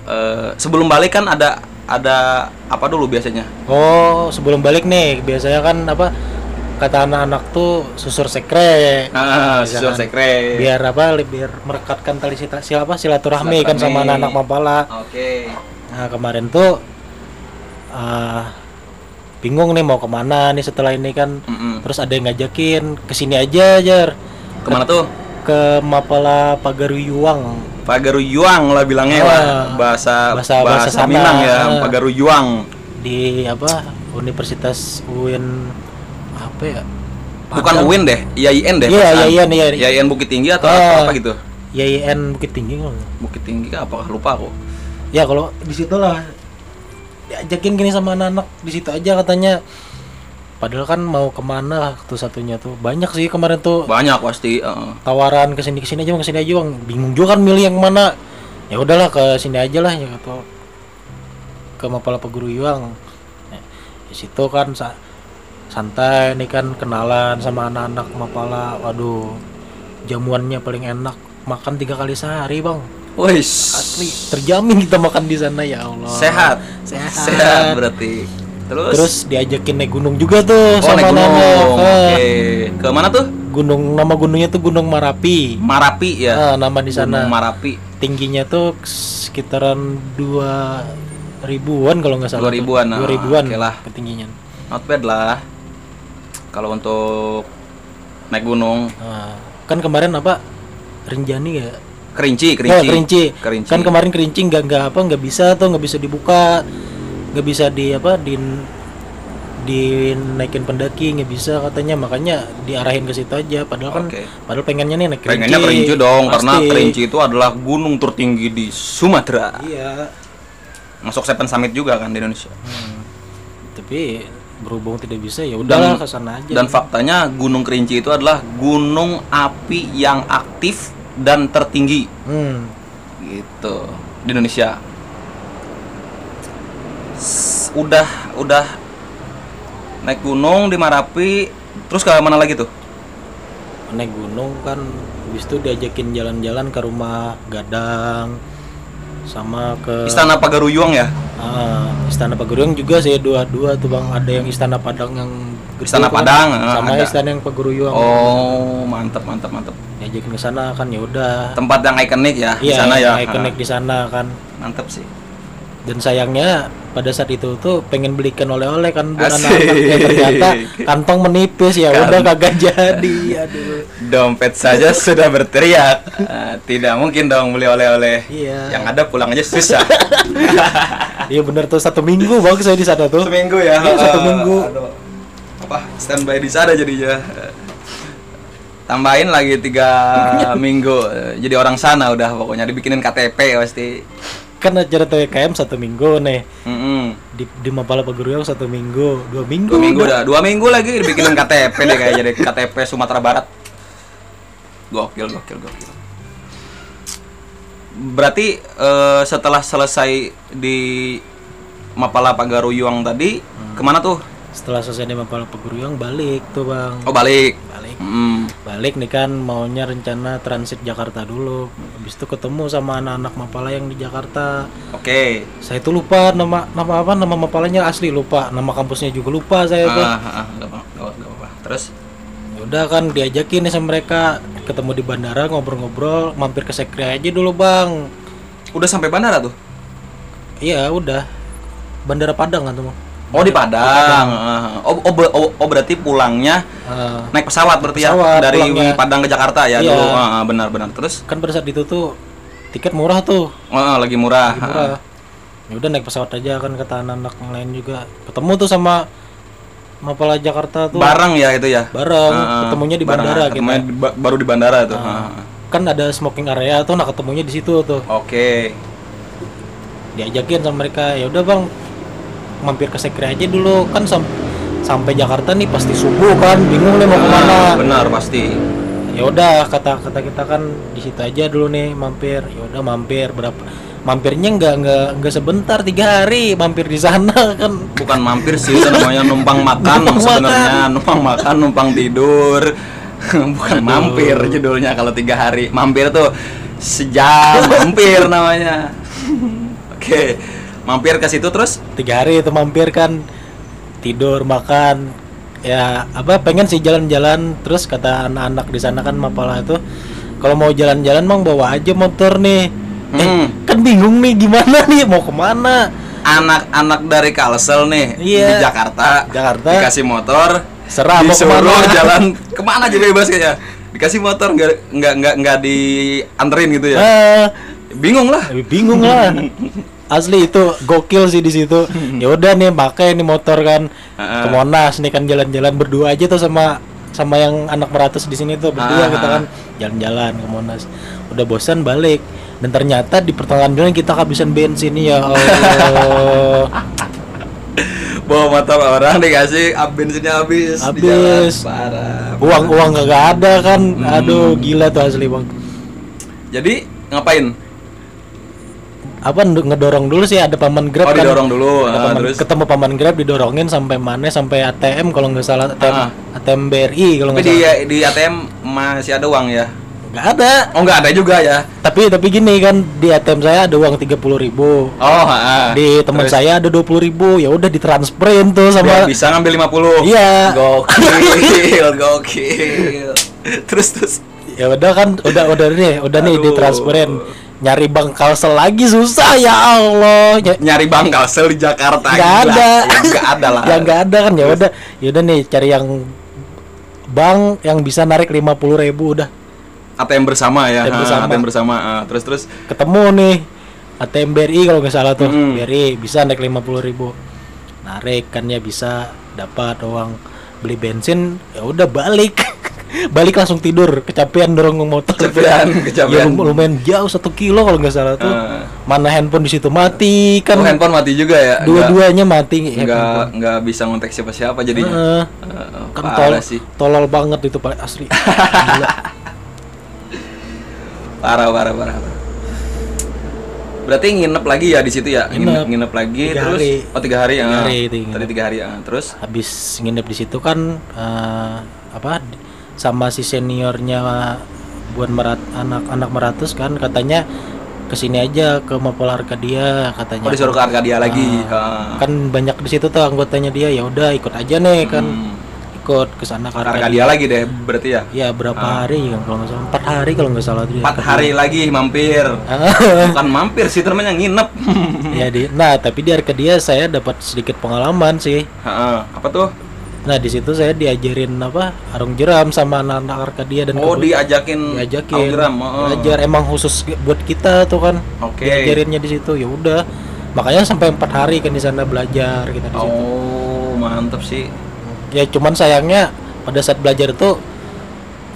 Eh, sebelum balik kan ada ada apa dulu biasanya? oh sebelum balik nih biasanya kan apa kata anak-anak tuh susur sekre Ah, kan? sekre. biar apa biar merekatkan tali sita- siapa silaturahmi kan sama anak-anak mapala Oke. Nah kemarin tuh ah, bingung nih mau ke mana nih setelah ini kan Mm-mm. terus ada yang ngajakin ke sini aja jar Ke mana tuh? ke Mapala Pagaruyuang Pagaruyuang lah bilangnya Ah, lah. bahasa bahasa- bahasa, bahasa. Minang ya, Ah. Pagaruyuang. di apa Universitas UIN apa ya Bukan UIN deh, IAIN deh. Iya. IAIN, iya. IAIN Bukit Tinggi atau Ah. apa gitu? YIN Bukit Tinggi. Bukit Tinggi kah? apakah lupa aku. ya kalau di situ lah diajakin gini sama anak-anak di situ aja katanya padahal kan mau ke mana tuh satunya tuh banyak sih kemarin tuh Banyak pasti, heeh. tawaran ke sini ke sini aja bang ke sini aja bang bingung juga kan milih yang mana ya udahlah ke sini aja lah ya atau ke Mapala Paguruyuang Ya, di situ kan sa- santai nih kan kenalan sama anak-anak Mapala waduh jamuannya paling enak makan tiga kali sehari bang Wis. asli terjamin kita makan di sana ya Allah Sehat. sehat, Sehat berarti. Terus, terus diajakin naik gunung juga tuh oh sama naik gunung. Oke. Ke mana tuh? gunung nama gunungnya tuh Gunung Marapi Marapi ya. Ah, nama di sana Gunung Marapi. tingginya tuh sekitaran dua ribuan kalau nggak salah. 2000-an, Dua ah, ribuan oke lah. ketinggian. Not bad lah. Kalau untuk naik gunung, Nah, kan kemarin apa Rinjani ya? kerinci, Kerinci. kerinci. kerinci. Kerinci. Kan kemarin kerinci nggak nggak apa nggak bisa tuh nggak bisa dibuka, nggak bisa di apa di dinaikin pendaki nggak bisa katanya makanya diarahin ke situ aja padahal kan Oke. padahal pengennya nih naik kerinci Pengennya kerinci dong, karena Pasti. kerinci itu adalah gunung tertinggi di Sumatera. iya Masuk Seven Summit juga kan di Indonesia. Hmm. tapi berhubung tidak bisa ya udahlah ke sana aja Dan faktanya Gunung Kerinci itu adalah gunung api yang aktif dan tertinggi hmm. gitu di Indonesia. S- Udah udah naik gunung di Marapi, terus ke mana lagi tuh? naik gunung kan habis itu diajakin jalan-jalan ke rumah Gadang sama ke Istana Pagaruyung ya? Ah, Istana Paguruyung juga sih dua-dua tuh bang ada yang Istana Padang yang gede Istana tuh, Padang, ah, sama ada. Istana yang Paguruyung Oh, mantap mantap mantap. diajakin ke sana kan ya udah Tempat yang ikonik ya di iya sana ya. ikonik di sana kan Mantap sih. dan sayangnya pada saat itu tuh pengen belikan oleh-oleh kan buat Asik. anak-anak ya ternyata kantong menipis ya Kan- udah kagak jadi aduh Dompet saja sudah berteriak. Ah, tidak mungkin dong beli oleh-oleh. iya Yang ada pulang aja susah. iya bener tuh satu minggu bang saya di sana tuh Seminggu ya. Iya, satu Ah, minggu. aduh. Apa standby di sana jadinya. Tambahin lagi tiga minggu Eh, jadi orang sana udah pokoknya dibikinin KTP pasti. kan acara TWKM satu minggu nih Mm-mm. di di Mapala Paguruyung satu minggu dua minggu Dua minggu dah, dua minggu lagi dibikinin KTP deh kayak jadi KTP Sumatera Barat. Gokil, gokil, gokil. Berarti eh, setelah selesai di Mapala Pagaruyuang tadi, ke mana tuh? setelah selesai di Mapala Paguruyung balik tuh bang Oh balik. balik Mm. balik nih kan maunya rencana transit Jakarta dulu habis itu ketemu sama anak-anak Mapala yang di Jakarta Oke. saya tuh lupa nama nama apa nama Mapalanya asli lupa nama kampusnya juga lupa saya tuh Ah, ah, ah, nggak apa- nggak apa- nggak apa-apa. Terus? Ya udah kan diajakin nih sama mereka ketemu di bandara ngobrol-ngobrol mampir ke sekre aja dulu bang Udah sampai bandara tuh? iya udah bandara Padang kan tuh Bang. Oh di Padang. Ah, Oh, oh, oh, oh, berarti pulangnya Ah, naik pesawat berarti Pesawat, ya dari pulangnya. Padang ke Jakarta ya Iya. dulu. Ah, ah, benar-benar. Terus? kan pada saat itu tuh tiket murah tuh Oh, ah, lagi murah. Lagi murah. Ya udah naik pesawat aja kan kata anak-anak yang lain juga. Ketemu tuh sama Mapala Jakarta tuh. Bareng ya itu ya. Bareng, Ah, ah. ketemunya di Bareng, bandara ketemunya di ba- baru di bandara tuh. Ah, ah. Kan ada smoking area tuh, nah ketemunya di situ tuh. Oke. Diajakin sama mereka, ya udah bang, mampir ke sekre aja dulu kan sam- sampai Jakarta nih pasti subuh kan, bingung nih mau ke mana. benar pasti. Ya udah kata kata kita kan di situ aja dulu nih mampir. Ya udah mampir berapa? Mampirnya nggak nggak nggak sebentar tiga hari mampir di sana kan Bukan mampir sih, itu namanya numpang makan sebenarnya. Numpang makan, numpang tidur. Bukan mampir judulnya kalau tiga hari. Mampir tuh sejam mampir namanya. Oke. Mampir ke situ terus? tiga hari itu mampir kan tidur makan ya apa pengen sih jalan-jalan terus kata anak-anak di sana kan Mapala itu kalau mau jalan-jalan mang bawa aja motor nih eh, Hmm. Kan bingung nih gimana nih? Mau ke mana? Anak-anak dari Kalsel nih Iya. di Jakarta, Jakarta. dikasih motor, serah mau disuruh ke mana? jalan. Ke mana aja bebas kayaknya. Dikasih motor nggak nggak nggak nggak dianterin gitu ya. Ah, Bingung lah. tapi bingung lah. Asli itu gokil sih di situ. Ya udah nih pakai nih motor kan. Ke Monas nih kan jalan-jalan berdua aja tuh sama sama yang anak meratus di sini tuh berdua Ah. kita kan. Jalan-jalan ke Monas. Udah bosan balik dan ternyata di pertengahan jalan kita kehabisan bensin ya Allah Bawa motor orang dikasih ab- bensinnya habis. di Habis. Parah. uang uang kagak ada kan Hmm. aduh gila tuh asli bang Jadi ngapain? apa nge- ngedorong dulu sih ada paman grab Oh, kan didorong dulu, Ada ah, paman- terus? ketemu paman grab didorongin sampai mana sampai ATM kalau nggak salah ATM, Ah. ATM BRI kalau nggak di salah di ATM masih ada uang ya. Nggak ada Oh, nggak ada juga ya. tapi tapi gini kan di ATM saya ada uang tiga puluh ribu Oh, ha, di teman saya ada dua puluh ribu ya udah ditransferin tuh Biar sama bisa ngambil 50. Iya. Gokil, gokil. Terus terus. ya udah kan udah udah nih udah nih Aduh. ditransferin nyari bank kalsel lagi susah ya Allah Ny- Nyari bank kalsel di Jakarta nggak ada Ya, nggak ada lah. ya nggak ada kan ya udah ya udah nih cari yang bank yang bisa narik lima puluh ribu udah ATM bersama ya. ATM ha, bersama. ATM bersama. ah. terus terus ketemu nih ATM BRI kalau nggak salah tuh Mm. BRI bisa naik lima puluh ribu narik kan ya bisa dapat uang beli bensin ya udah balik balik langsung tidur kecapean dorong motor Kecapean, kecapean. ya lum- lumayan jauh satu kilo kalau nggak salah tuh Ah. mana handphone di situ mati kan Oh, handphone mati juga ya? dua-duanya mati ya, Nggak nggak bisa ngontek siapa-siapa jadinya. Heeh. Eh, kan tol sih. tolol banget itu paling asli Gila. Parah, parah, parah. Berarti nginep lagi ya di situ ya? Nginep, Nginep. lagi Tiga terus hari. oh tiga hari ya. Tiga hari itu. Tadi tiga hari ya. Terus habis nginep di situ kan eh, apa sama si seniornya buat merat anak-anak meratus kan katanya ke sini aja ke Mapol Arkadia katanya oh disuruh ke Arkadia lagi. Ha. kan banyak di situ tuh anggotanya dia ya udah ikut aja nih kan Hmm. Ikut ke sana ke Ke Arkadia. Arkadia lagi deh berarti ya. ya berapa hari kan kalau nggak salah empat hari kalau nggak salah dia Empat hari lagi mampir. Ah, Bukan mampir sih namanya nginep. ya di nah tapi di Arkadia saya dapat sedikit pengalaman sih Ha, apa tuh? nah di situ saya diajarin apa arung jeram sama anak-anak Arkadia dan Oh diajakin diajakin Algram, oh. belajar emang khusus buat kita tuh kan Oke. diajarinnya di situ ya udah makanya sampai empat hari kan di sana belajar kita di situ Oh mantep sih. Ya cuman sayangnya pada saat belajar tuh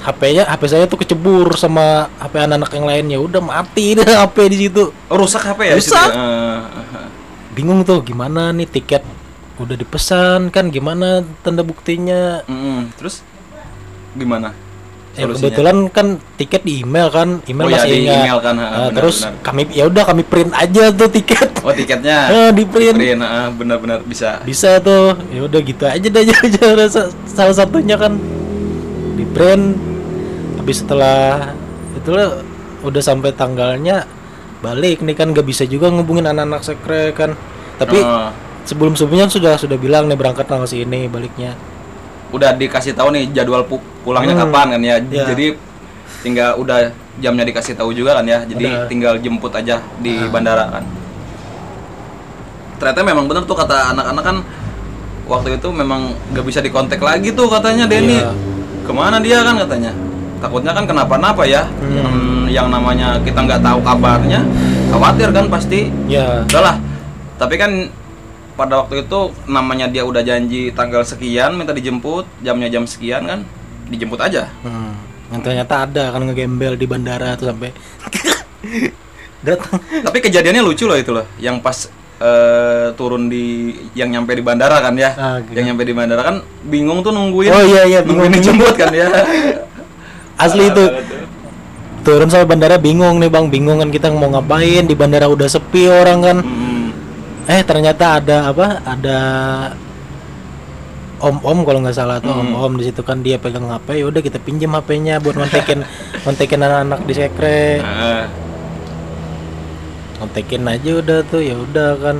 HP-nya HP saya tuh kecebur sama HP anak-anak yang lain ya udah mati deh HP di situ Oh, rusak HP ya? Rusak. ya? Eh, eh, bingung tuh gimana nih tiket udah dipesan kan gimana tanda buktinya. Mm-mm. Terus gimana? Ya, kebetulan kan tiket di email kan, email Oh, ya, masih di ingat. email kan, ha, Nah, benar, terus benar. kami ya udah kami print aja tuh tiket. Oh tiketnya? Eh, di print. ah, benar-benar bisa. Bisa tuh. Ya udah gitu aja deh sa- salah satunya kan di print. Habis setelah itu udah sampai tanggalnya balik nih kan gak bisa juga ngubungin anak-anak sekre kan. Tapi Oh, sebelum sebelumnya sudah sudah bilang nih berangkat tanggal sini baliknya. Udah dikasih tahu nih jadwal pu- pulangnya Hmm. kapan kan ya. Ya. Jadi tinggal udah jamnya dikasih tahu juga kan ya. Jadi Udah. tinggal jemput aja di Ah. bandara kan. Ternyata memang bener tuh kata anak-anak kan waktu itu memang gak bisa dikontak lagi tuh katanya Denny. Iya. Ke mana dia kan katanya? Takutnya kan kenapa-napa ya. Hmm. Yang, yang namanya kita nggak tahu kabarnya, khawatir kan pasti. Ya, Udahlah. Tapi kan pada waktu itu namanya dia udah janji tanggal sekian minta dijemput, jamnya jam sekian kan, dijemput aja. Hmm. Yang ternyata ada kan ngegembel di bandara tuh sampai datang. Tapi kejadiannya lucu loh itu loh, yang pas eh, turun di yang nyampe di bandara kan ya. Ah, gitu. yang nyampe di bandara kan bingung tuh nungguin. Oh, iya, iya, nungguin bingung. dijemput kan ya. Asli itu. Turun sampai bandara bingung nih Bang, bingung kan kita mau ngapain di bandara udah sepi orang kan. Hmm. Eh ternyata ada apa? Ada om-om kalau nggak salah tuh Hmm. om-om di situ kan dia pegang HP ya udah kita pinjam HP-nya buat ngontekin ngontekin anak-anak di sekre. Ngontekin aja udah tuh ya udah kan.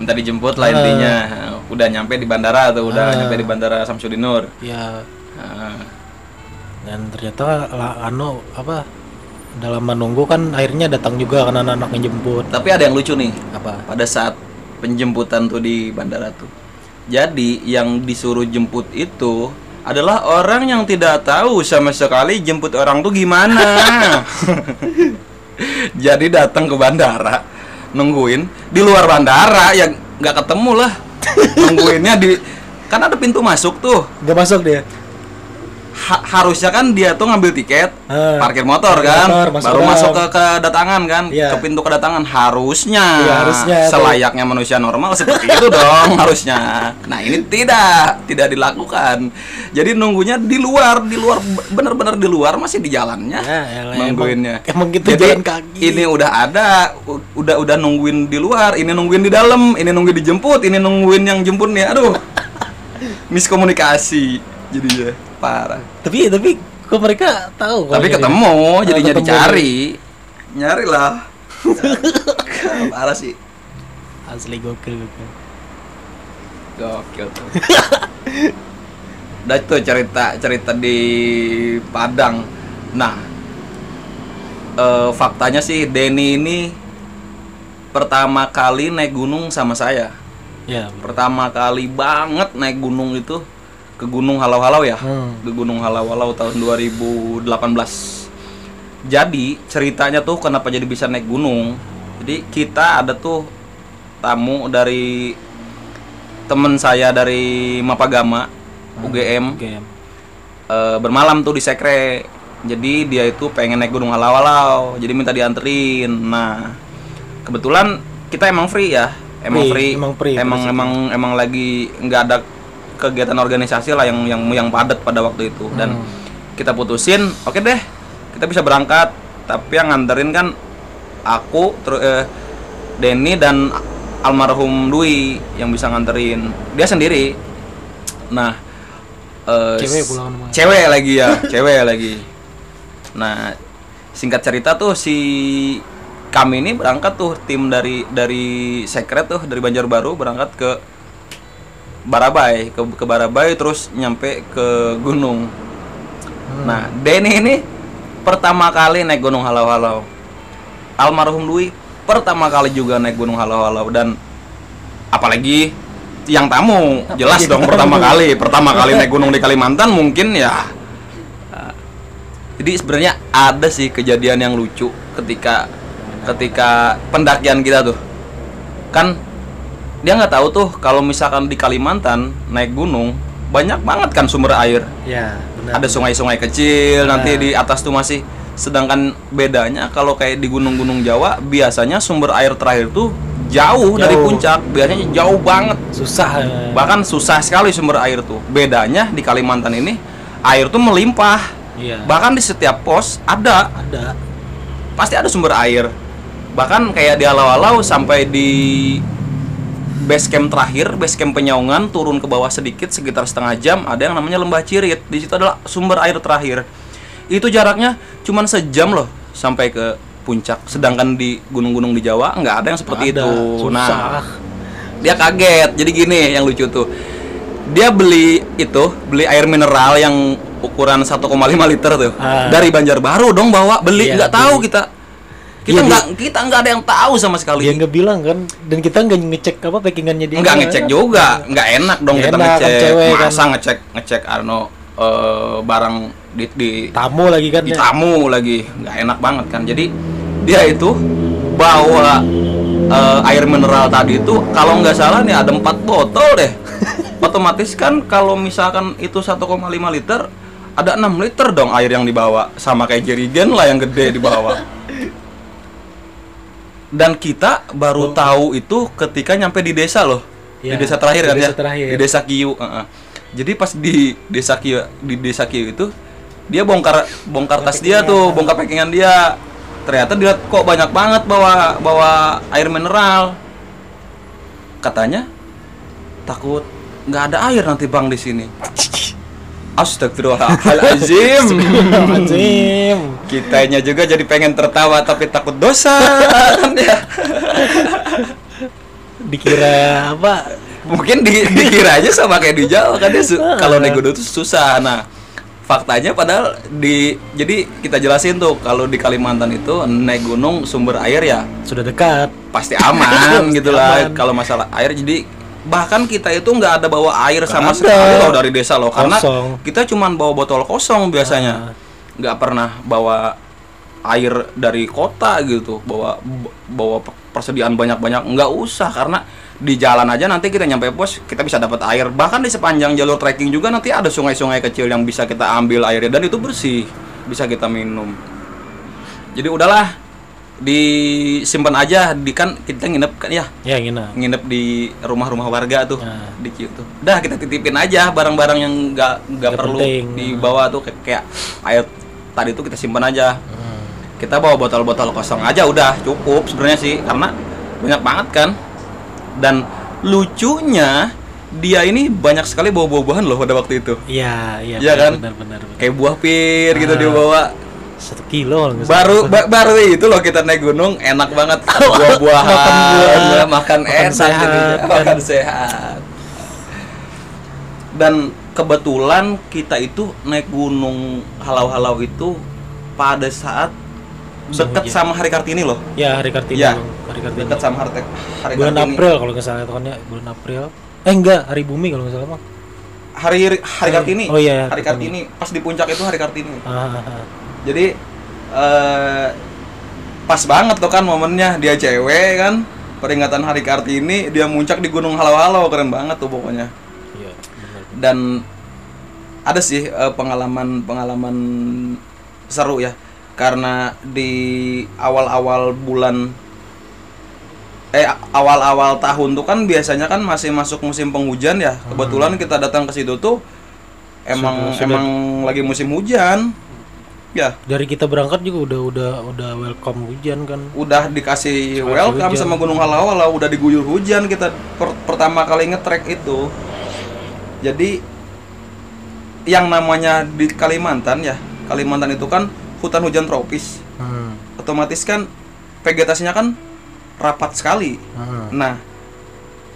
minta dijemput lah Ah. intinya. Udah nyampe di bandara tuh, udah Ah. nyampe di bandara Samsudin Nur. Ya Nah, dan ternyata lah, anu apa dalam menunggu kan akhirnya datang juga kan anak-anak yang jemput tapi ada yang lucu nih. apa pada saat penjemputan tuh di bandara tuh. Jadi yang disuruh jemput itu adalah orang yang tidak tahu sama sekali jemput orang tuh gimana. Jadi datang ke bandara, nungguin di luar bandara yang nggak ketemu lah. Nungguinnya di kan ada pintu masuk tuh. nggak masuk dia ha- harusnya kan dia tuh ngambil tiket Ah, parkir motor parkir kan motor, masuk baru ke masuk dalam. ke kedatangan kan Iya. ke pintu kedatangan harusnya Iya, harusnya tuh. selayaknya manusia normal seperti itu dong harusnya nah ini tidak tidak dilakukan jadi nunggunya di luar di luar bener-bener di luar masih di jalannya Ya, elah, nungguinnya emang- emang gitu jadi jalan kaki. ini udah ada udah udah nungguin di luar ini nungguin di dalam ini nungguin dijemput ini nungguin yang jemputnya aduh miskomunikasi jadinya parah. Tapi tapi kok mereka tahu tapi ketemu Ah, jadinya ketemu. dicari. nyari lah. Parah sih. Asli gokil gokil. gokil. Tuh udah tuh cerita cerita di Padang. Nah eh, faktanya sih Denny ini pertama kali naik gunung sama saya. Ya. pertama kali banget naik gunung itu ke Gunung Halau-Halau ya? Hmm. ke Gunung Halau-Halau tahun 2018 jadi ceritanya tuh kenapa jadi bisa naik gunung? Jadi kita ada tuh tamu dari temen saya dari Mapagama UGM Oke. eh, bermalam tuh di Sekre. Jadi dia itu pengen naik gunung halau-halau. Jadi minta dianterin. Nah kebetulan kita emang free ya? Emang Free, free. emang free, emang emang emang lagi nggak ada kegiatan organisasi lah yang yang yang padat pada waktu itu. Dan Hmm. kita putusin oke deh kita bisa berangkat. Tapi yang nganterin kan aku terus eh, Denny dan almarhum Dwi yang bisa nganterin. Dia sendiri. Nah eh, Cewek pulang cewek lagi ya cewek lagi. Nah singkat cerita tuh si kami ini berangkat tuh tim dari dari sekret tuh dari Banjarbaru berangkat ke Barabai ke ke Barabai terus nyampe ke gunung. Nah Denny ini pertama kali naik gunung halau-halau. Almarhum Dwi pertama kali juga naik gunung halau-halau dan apalagi yang tamu jelas dong pertama kali pertama kali naik gunung di Kalimantan mungkin ya. Jadi sebenarnya ada sih kejadian yang lucu ketika ketika pendakian kita tuh. Kan dia nggak tahu tuh kalau misalkan di Kalimantan naik gunung banyak banget kan sumber air Ya, benar. ada sungai-sungai kecil nanti Nah. di atas tuh masih sedangkan bedanya kalau kayak di gunung-gunung Jawa biasanya sumber air terakhir tuh jauh, dari Jauh. puncak biasanya jauh banget susah. eh. bahkan susah sekali sumber air tuh bedanya di Kalimantan ini air tuh melimpah Iya. bahkan di setiap pos ada ada. pasti ada sumber air bahkan kayak di alau-alau sampai di base camp terakhir base camp penyaungan turun ke bawah sedikit sekitar setengah jam ada yang namanya lembah cirit. Di situ adalah sumber air terakhir. Itu jaraknya cuman sejam loh sampai ke puncak. Sedangkan di gunung-gunung di Jawa nggak ada yang seperti Ada, itu. Susah. nah dia kaget. Jadi gini yang lucu tuh. Dia beli itu beli air mineral yang ukuran 1,5 liter tuh. Ah. dari Banjarbaru dong bawa beli. Iya, nggak tahu beli. kita kita Iya, nggak kita nggak ada yang tahu sama sekali Dia nggak bilang kan, dan kita nggak ngecek apa packingannya dia. nggak ngecek juga nggak enak dong Nggak kita enak, kan ngecek cewek kan. masa ngecek ngecek Arno eh, barang di, di Tamu lagi kan. di ya. tamu lagi nggak enak banget kan jadi dia itu bawa eh, air mineral tadi itu kalau nggak salah nih ada empat botol deh otomatis kan kalau misalkan itu 1,5 liter ada 6 liter dong air yang dibawa sama kayak jerigen lah yang gede dibawa dan kita baru tahu itu ketika nyampe di desa loh. Ya, di desa terakhir di kan desa ya terakhir. di desa Kiyu heeh. jadi pas di desa Kiyu di desa Kiyu itu dia bongkar bongkar tas dia tuh bongkar packingan dia. Ternyata dia kok banyak banget bawa bawa air mineral. Katanya takut nggak ada air nanti bang di sini Astagfirullahaladzim Azim. Kitanya juga jadi pengen tertawa tapi takut dosa ya. Dikira apa? Mungkin di, dikira aja sama kayak di Jawa kan dia su- kalau naik gunung itu susah. Nah, faktanya padahal di jadi kita jelasin tuh kalau di Kalimantan itu naik gunung sumber air ya Sudah dekat. pasti aman gitu lah kalau masalah air jadi bahkan kita itu nggak ada bawa air sama ada. sekali loh dari desa loh karena Kosong. kita cuman bawa botol kosong biasanya. Nggak pernah bawa air dari kota gitu bawa bawa pe- persediaan banyak-banyak. Nggak usah karena di jalan aja nanti kita nyampe pos kita bisa dapat air. Bahkan di sepanjang jalur trekking juga nanti ada sungai-sungai kecil yang bisa kita ambil airnya. Dan itu bersih bisa kita minum. Jadi udahlah disimpan aja di kan kita nginep kan ya ya gini nginep di rumah-rumah warga tuh Nah. di Ciu tuh udah kita titipin aja barang-barang yang nggak nggak perlu penting. dibawa tuh kayak, kayak air tadi tuh kita simpan aja Hmm. kita bawa botol-botol kosong aja udah cukup sebenarnya sih karena banyak banget kan dan lucunya dia ini banyak sekali bawa buah-buahan loh pada waktu itu iya iya Iya kan? benar benar benar. kayak buah pir gitu Ah. dia bawa satu kilo baru ba- baru itu loh kita naik gunung enak banget. Buah-buahan Makan buah, ya, makan, makan enak sehat, jadinya, kan. makan sehat. Dan kebetulan kita itu naik gunung halau-halau itu pada saat dekat sama hari Kartini loh. Ya hari kartini Iya. Bang. hari kartini. dekat sama hari, hari bulan Kartini. April kalau nggak salah itu kan ya bulan April. Eh enggak hari bumi kalau nggak salah bang. Hari hari Kartini. Oh iya, hari Kartini. Kartini. Pas di puncak itu hari Kartini. Ah, ah, ah. Jadi eh pas banget tuh kan momennya dia cewek kan. Peringatan hari Kartini dia muncak di Gunung Halau-Halau keren banget tuh pokoknya. Iya benar dan ada sih eh, pengalaman-pengalaman seru ya. Karena di awal-awal bulan eh awal-awal tahun tuh kan biasanya kan masih masuk musim penghujan ya. Kebetulan kita datang ke situ tuh emang Sudah- sudah- emang lagi musim hujan ya dari kita berangkat juga udah udah udah welcome hujan kan udah dikasih Dikasih welcome hujan. sama Gunung Halau-Halau udah diguyur hujan kita per- pertama kali ngetrek itu jadi yang namanya di Kalimantan ya Kalimantan itu kan hutan hujan tropis hmm. otomatis kan vegetasinya kan rapat sekali Hmm. nah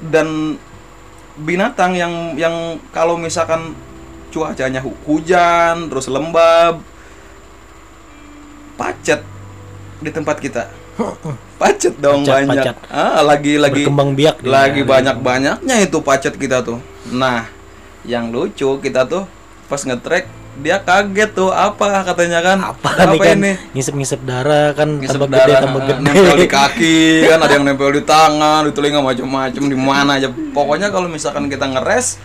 dan binatang yang yang kalau misalkan cuacanya hu- hujan terus lembab pacet di tempat kita. Pacet dong Pacet, banyak. pacet. ah lagi lagi berkembang biak dia. lagi banyak banyaknya itu pacet kita tuh. Nah yang lucu kita tuh pas ngetrek dia kaget tuh apa? katanya kan. Apa nih kan? ini? Ngisep-ngisep darah kan Ngisep tambah gede darah, tambah ah, gede. nempel di kaki kan ada yang nempel di tangan di telinga macam-macam di mana aja. Pokoknya kalau misalkan kita ngeres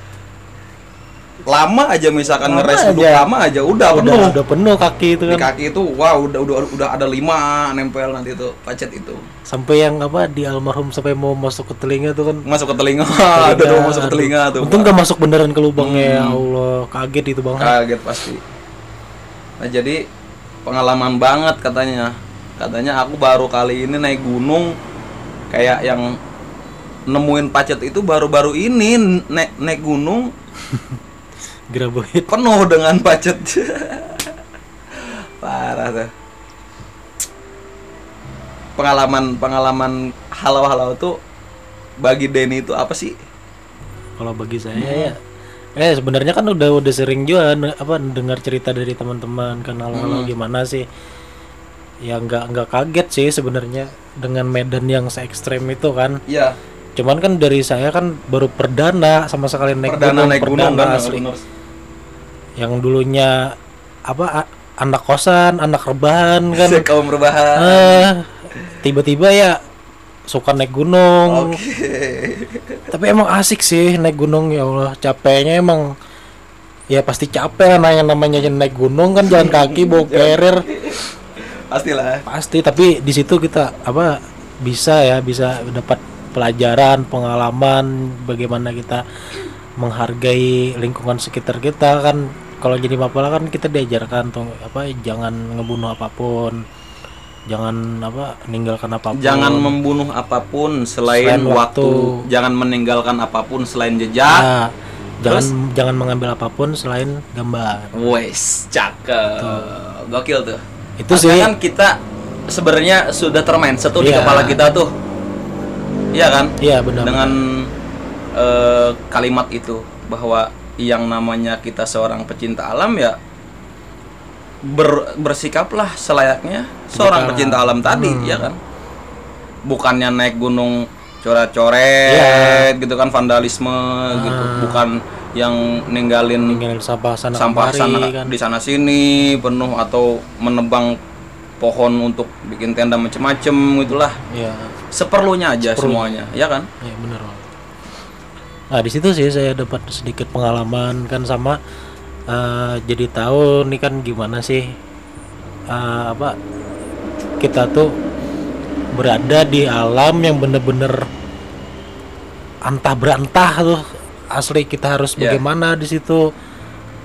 lama aja misalkan ngeres duduk aja. lama aja. Udah udah penuh udah penuh kaki itu di kan. kaki itu wow udah udah udah ada lima nempel nanti tuh pacet itu. Sampai yang apa di almarhum sampai mau masuk ke telinga tuh kan. Masuk ke telinga. Ada tuh masuk ke telinga tuh. Untung gak masuk beneran ke lubangnya ya Hmm. Allah. Kaget itu bang kaget pasti. Nah jadi pengalaman banget katanya. Katanya aku baru kali ini naik gunung kayak yang nemuin pacet itu baru-baru ini naik naik gunung graboid. Penuh dengan pacet. Parah tuh. Pengalaman pengalaman halau-halau tuh bagi Denny itu apa sih? Kalau bagi saya ya eh sebenarnya kan udah udah sering juga apa dengar cerita dari teman-teman kan Hmm. hal-hal gimana sih. Ya nggak nggak kaget sih sebenarnya dengan medan yang se ekstrem itu kan. Iya. Cuman kan dari saya kan baru perdana sama sekali naik perdana gunung naik gunung perdana kan asli. bener. Yang dulunya apa anak kosan anak rebahan kan. Kaum rebahan. Eh, tiba-tiba ya suka naik gunung. Oke. Tapi emang asik sih naik gunung ya Allah. Capeknya emang ya pasti capek lah yang namanya naik gunung kan jalan kaki bawa carrier. Pastilah. Pasti tapi di situ kita apa bisa ya bisa dapat pelajaran pengalaman bagaimana kita menghargai lingkungan sekitar kita kan kalau jadi mapala kan kita diajarkan tuh apa jangan ngebunuh apa pun jangan apa meninggalkan apa pun Jangan membunuh apa pun selain, Selain waktu. waktu. Jangan meninggalkan apa pun selain jejak. Nah, jangan jangan mengambil apa pun selain gambar Wes, cakep. Gokil tuh. itu sih kan kita sebenarnya sudah termindset tuh di Iya. kepala kita tuh. Iya kan? iya benar Dengan eh, kalimat itu bahwa yang namanya kita seorang pecinta alam ya ber- bersikaplah selayaknya seorang Pecinta pecinta alam tadi, Hmm. ya kan? Bukannya naik gunung coret-coret gitu kan vandalisme gitu, Ah. bukan yang ninggalin ninggalin sampah sana sampah kemari, sana kan di sana sini penuh atau menebang pohon untuk bikin tenda macem-macem gitulah iya seperlunya aja Seperlunya. semuanya ya kan benar Bang. Nah di situ sih saya dapat sedikit pengalaman kan sama eh, jadi tahu nih kan gimana sih eh, apa kita tuh berada di alam yang bener-bener antah berantah tuh asli kita harus Iya. bagaimana di situ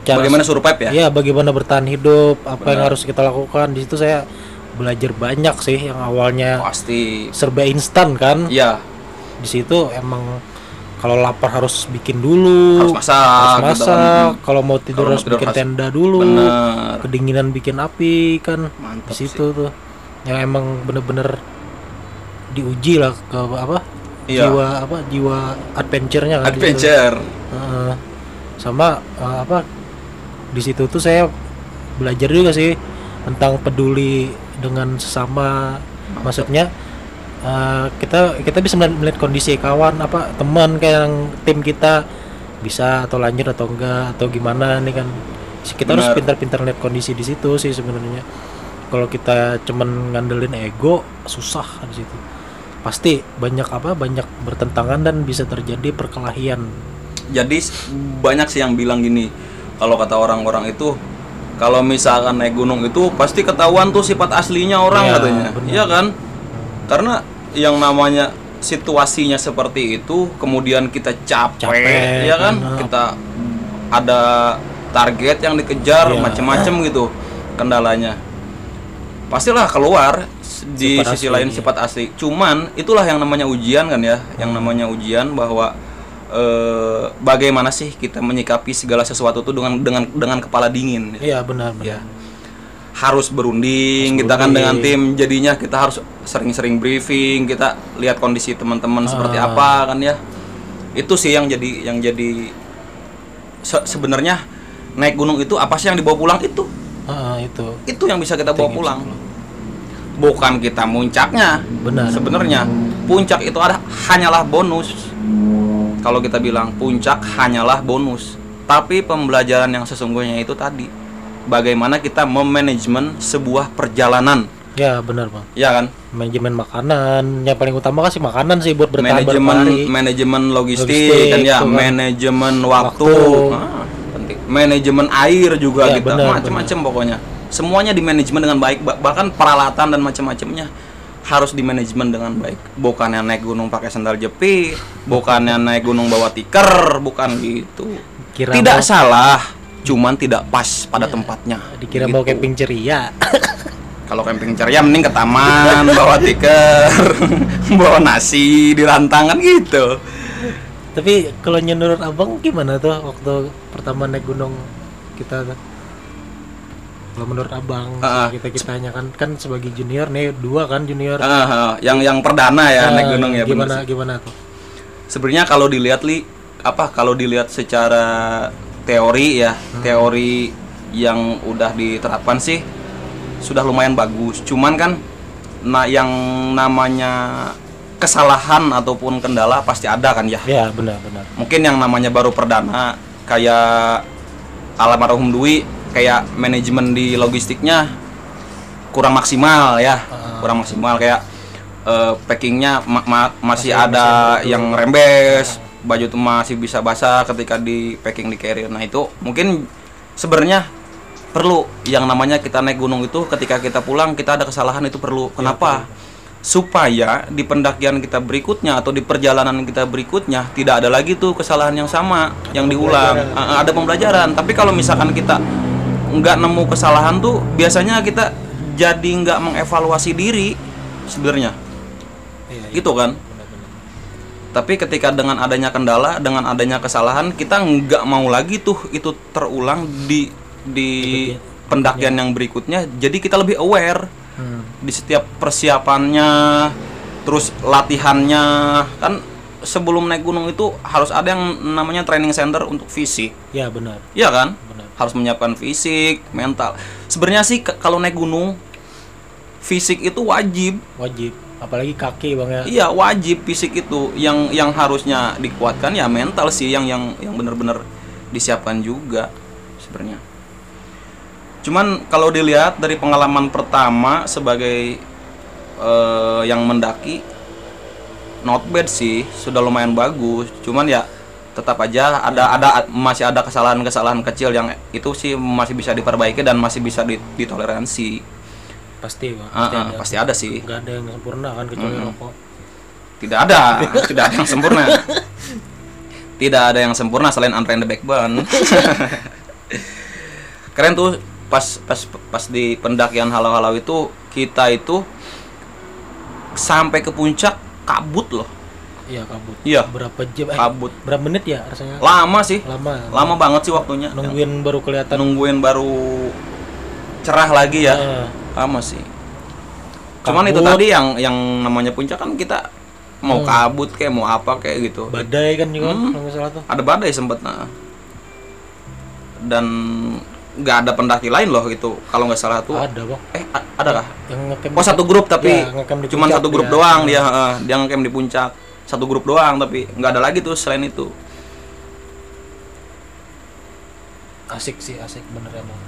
cara Bagaimana survive ya? Iya, bagaimana bertahan hidup, apa yang Benar. harus kita lakukan. Di situ saya belajar banyak sih yang awalnya Pasti. serba instan kan. Iya, Di situ emang kalau lapar harus bikin dulu, harus masak. harus gitu kan. masak. Kalau mau tidur Kalau mau harus tidur bikin harus- tenda dulu. Bener. Kedinginan bikin api kan. Mantap Di situ tuh yang emang bener-bener diuji lah ke apa? Iya. Jiwa apa? Jiwa adventure-nya kan. Adventure. Heeh. sama eh, apa di situ tuh saya belajar juga sih tentang peduli dengan sesama maksudnya eh, kita kita bisa melihat, melihat kondisi kawan apa teman kayak yang tim kita. Bisa atau lanjut atau enggak atau gimana nih kan. Kita harus Benar. pintar-pintar lihat kondisi di situ sih sebenarnya. Kalau kita cuman ngandelin ego susah di situ. Pasti banyak apa banyak bertentangan dan bisa terjadi perkelahian. Jadi banyak sih yang bilang gini, kalau kata orang-orang itu kalau misalkan naik gunung itu pasti ketahuan tuh sifat aslinya orang Iya, katanya. Iya kan? Karena yang namanya situasinya seperti itu, kemudian kita capek, Capek, ya kan? benar. Kita ada target yang dikejar Iya. macem-macem gitu kendalanya. Pastilah keluar di Sifat sisi asli, lain iya. sifat asli. Cuman itulah yang namanya ujian kan ya, yang namanya ujian bahwa eh, bagaimana sih kita menyikapi segala sesuatu itu dengan dengan dengan kepala dingin. iya benar benar Ya. Harus berunding, kita kan dengan tim jadinya kita harus sering-sering briefing, kita lihat kondisi teman-teman seperti Ah. apa kan ya. Itu sih yang jadi yang jadi se- sebenarnya naik gunung itu apa sih yang dibawa pulang itu? Ah, itu Itu yang bisa kita bawa pulang. Bukan kita muncaknya. benar Sebenarnya puncak itu ada hanyalah bonus. Kalau kita bilang puncak hanyalah bonus. Tapi pembelajaran yang sesungguhnya itu tadi bagaimana kita memanajemen sebuah perjalanan, ya benar bang ya kan? manajemen makanan yang paling utama kasih makanan sih buat bertahan Manajemen hari. manajemen logistik, Logistik, kan ya, itu kan. manajemen waktu, Waktu. Ah, penting. Manajemen air juga Ya, kita, benar, macam-macam pokoknya. Semuanya di manajemen dengan baik, Ba- bahkan peralatan dan macam-macamnya harus di manajemen dengan baik. Bukannya naik gunung pakai sandal jepit, bukannya naik gunung bawa tikar, bukan gitu. Kira tidak salah, cuman tidak pas pada tempatnya. dikira mau Gitu. camping ceria Kalau camping ceria mending ke taman, bawa tikar, bawa nasi di rantangan gitu. tapi kalau menurut abang gimana tuh waktu pertama naik gunung kita tuh kalau menurut abang Ah. kita kitanya kan kan sebagai junior nih dua kan junior Ah, ah, yang yang perdana ya naik Ah, gunung ya bener gimana sih. gimana tuh Sebenarnya kalau dilihat li apa kalau dilihat secara teori ya, teori yang udah diterapkan sih sudah lumayan bagus. Cuman kan nah yang namanya kesalahan ataupun kendala pasti ada kan ya. ya benar benar. Mungkin yang namanya baru perdana kayak almarhum Dwi kayak manajemen di logistiknya kurang maksimal ya. Kurang maksimal kayak eh, packingnya ma- ma- masih, ada yang rembes baju tuh masih bisa basah ketika di packing di carrier. Nah itu mungkin sebenarnya perlu. Yang namanya kita naik gunung itu ketika kita pulang kita ada kesalahan itu perlu. Kenapa? Supaya di pendakian kita berikutnya atau di perjalanan kita berikutnya tidak ada lagi tuh kesalahan yang sama yang diulang. Ah, ada pembelajaran. Tapi kalau misalkan kita nggak nemu kesalahan tuh biasanya kita jadi nggak mengevaluasi diri sebenarnya. Iya, iya. gitu kan tapi ketika dengan adanya kendala dengan adanya kesalahan kita nggak mau lagi tuh itu terulang di di pendakian yang berikutnya. Jadi kita lebih aware Hmm. di setiap persiapannya terus latihannya. Kan sebelum naik gunung itu harus ada yang namanya training center untuk fisik. Ya benar. Iya kan? Benar. Harus menyiapkan fisik mental. Sebenarnya sih kalau naik gunung fisik itu wajib. Wajib apalagi kaki bang ya. Iya wajib fisik itu yang yang harusnya dikuatkan ya mental sih yang yang yang benar-benar disiapkan juga sebenarnya. Cuman kalau dilihat dari pengalaman pertama sebagai eh, yang mendaki not bad sih sudah lumayan bagus. Cuman ya tetap aja ada ada masih ada kesalahan-kesalahan kecil yang itu sih masih bisa diperbaiki dan masih bisa di- ditoleransi. Pasti Ah, pasti ah, ada pasti ada sih. nggak ada yang sempurna kan kecuali rokok Tidak ada, tidak ada yang sempurna. Tidak ada yang sempurna selain Andre and the Backbone. Keren tuh pas pas pas di pendakian halau-halau itu kita itu sampai ke puncak kabut loh. iya kabut Iya, berapa jam eh, kabut. berapa menit ya rasanya Lama sih. lama Lama banget sih waktunya. nungguin baru kelihatan Nungguin baru cerah lagi ya. Eh, Lama sih. Cuman itu tadi yang yang namanya puncak kan kita mau kabut kayak mau apa kayak gitu. badai kan juga Hmm. kalau salah tuh. Ada badai sempet nah. Dan nggak ada pendaki lain loh itu kalau nggak salah tuh. Ada bang eh a- ada kah yang oh satu grup tapi Ya, cuman puncak satu grup dia. doang dia heeh, dia ngecamp di puncak. Satu grup doang tapi nggak ada lagi tuh selain itu. Asik sih asik. Bener emang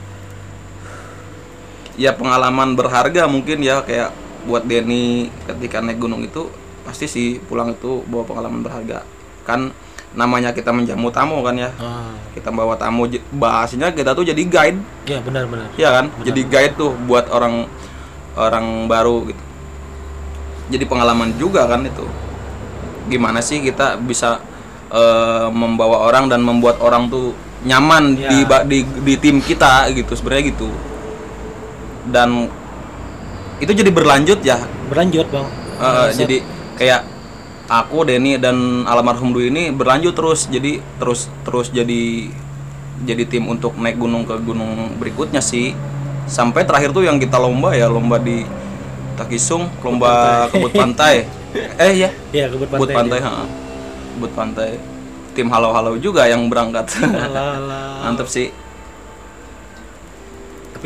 ya pengalaman berharga mungkin ya kayak buat Denny ketika naik gunung itu pasti sih pulang itu bawa pengalaman berharga kan namanya kita menjamu tamu kan ya ah kita bawa tamu bahasanya kita tuh jadi guide ya benar benar Iya kan? Jadi guide tuh buat orang orang baru gitu. Jadi pengalaman juga kan itu. Gimana sih kita bisa eh, membawa orang dan membuat orang tuh nyaman Ya. di, di di tim kita gitu sebenarnya gitu. Dan itu jadi berlanjut ya. berlanjut bang. Eh, jadi kayak aku Denny dan almarhum Dwi ini berlanjut terus. Jadi terus terus jadi jadi tim untuk naik gunung ke gunung berikutnya sih. Sampai terakhir tuh yang kita lomba ya lomba di Takisung lomba kebut pantai. Eh ya ya kebut kebut pantai, pantai ha. kebut pantai. Tim halau halau juga yang berangkat. Mantep sih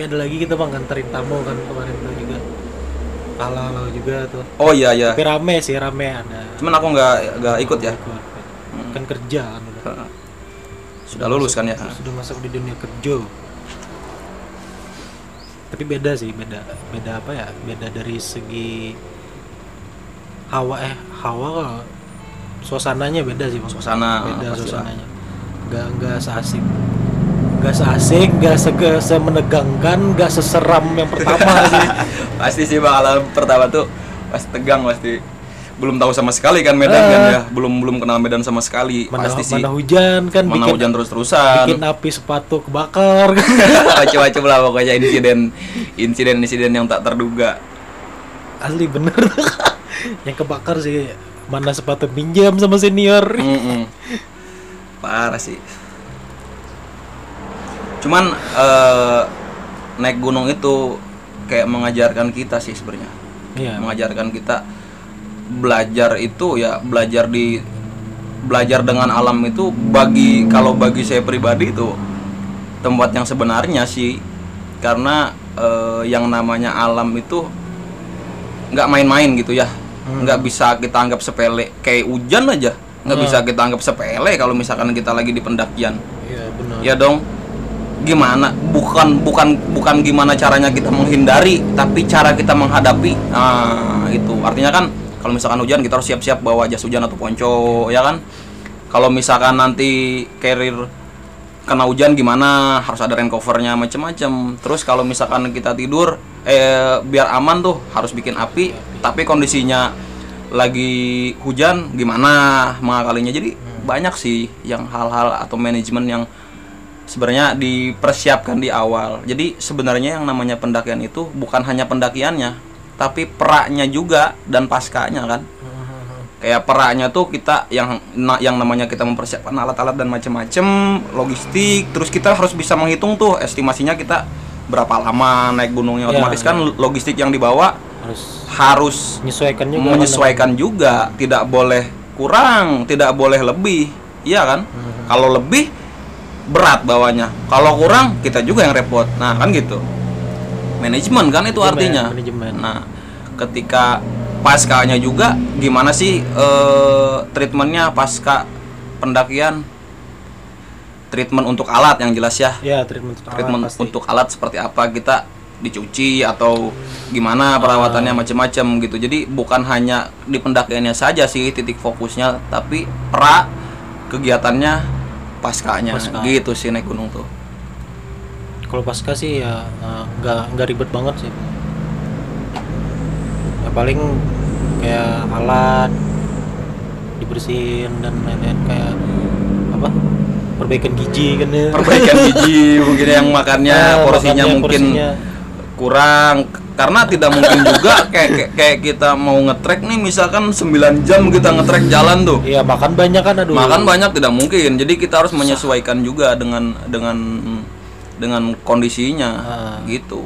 tapi ada lagi kita bang nganterin tamu kan kemarin tuh juga. Halo juga tuh. Oh iya ya tapi rame sih rame ada. Cuman aku nggak nggak ikut ya? Ikut. kan kerja kan udah. Sudah lulus kan ya? Sudah masuk di dunia kerja. Tapi beda sih beda beda apa ya? Beda dari segi hawa eh hawa suasananya beda sih bang. Suasana beda pastilah. suasananya. Nggak nggak seasik nggak seasik nggak sege semenegangkan nggak seseram yang pertama sih. Pasti sih bakalan pertama tuh pasti tegang pasti. Belum tahu sama sekali kan Medan kan ya. Belum belum kenal Medan sama sekali. Mana, pasti sih. mana hujan kan mana bikin hujan terus terusan bikin api sepatu kebakar. Kan macam-macam lah pokoknya insiden insiden insiden yang tak terduga. Asli bener. Yang kebakar sih mana sepatu pinjam sama senior. Mm-mm. parah sih cuman eh, naik gunung itu kayak mengajarkan kita sih sebenarnya. Iya. Mengajarkan kita belajar itu ya belajar di belajar dengan alam itu bagi kalau bagi saya pribadi itu tempat yang sebenarnya sih. Karena eh, yang namanya alam itu nggak main-main gitu ya. Nggak bisa kita anggap sepele kayak hujan aja. Nggak bisa kita anggap sepele kalau misalkan kita lagi di pendakian. Iya benar. Ya dong gimana? Bukan bukan bukan gimana caranya kita menghindari tapi cara kita menghadapi. Nah itu artinya kan kalau misalkan hujan kita harus siap-siap bawa jas hujan atau ponco ya kan? Kalau misalkan nanti carrier kena hujan gimana? Harus ada rain covernya macem-macem. Terus kalau misalkan kita tidur eh biar aman tuh harus bikin api. Tapi kondisinya lagi hujan gimana? Mengakalinya. Jadi banyak sih yang hal-hal atau manajemen yang sebenarnya dipersiapkan di awal. Jadi sebenarnya yang namanya pendakian itu bukan hanya pendakiannya, tapi peraknya juga dan paskanya kan. Kayak peraknya tuh kita yang yang namanya kita mempersiapkan alat-alat dan macam-macam, logistik, terus kita harus bisa menghitung tuh estimasinya kita berapa lama naik gunungnya. Iya, Otomatis kan logistik yang dibawa harus harus menyesuaikan juga menyesuaikan juga tidak boleh kurang tidak boleh lebih iya kan Mhm. kalau lebih berat bawanya kalau kurang kita juga yang repot. Nah kan gitu. Manajemen kan itu Manajemen, artinya. manajemen. nah ketika paskanya juga gimana sih eh, treatmentnya pasca pendakian? Treatment untuk alat yang jelas ya. Ya treatment untuk alat treatment pasti. untuk alat seperti apa kita dicuci atau gimana perawatannya macam-macam gitu. Jadi bukan hanya di pendakiannya saja sih titik fokusnya tapi pra kegiatannya paskanya Pasca. gitu sih naik gunung tuh. Kalau pasca sih ya eh, nggak nggak ribet banget sih. Ya paling kayak alat dibersihin dan lain-lain kayak apa? Perbaikan gizi kan ya. Perbaikan gigi mungkin yang makannya Ah, porsinya makannya, mungkin porsinya. kurang karena tidak mungkin juga kayak, kayak kayak kita mau ngetrek nih misalkan 9 jam kita ngetrek jalan tuh. Iya makan banyak kan aduh. Makan banyak tidak mungkin. Jadi kita harus menyesuaikan juga dengan dengan dengan kondisinya Ah. gitu.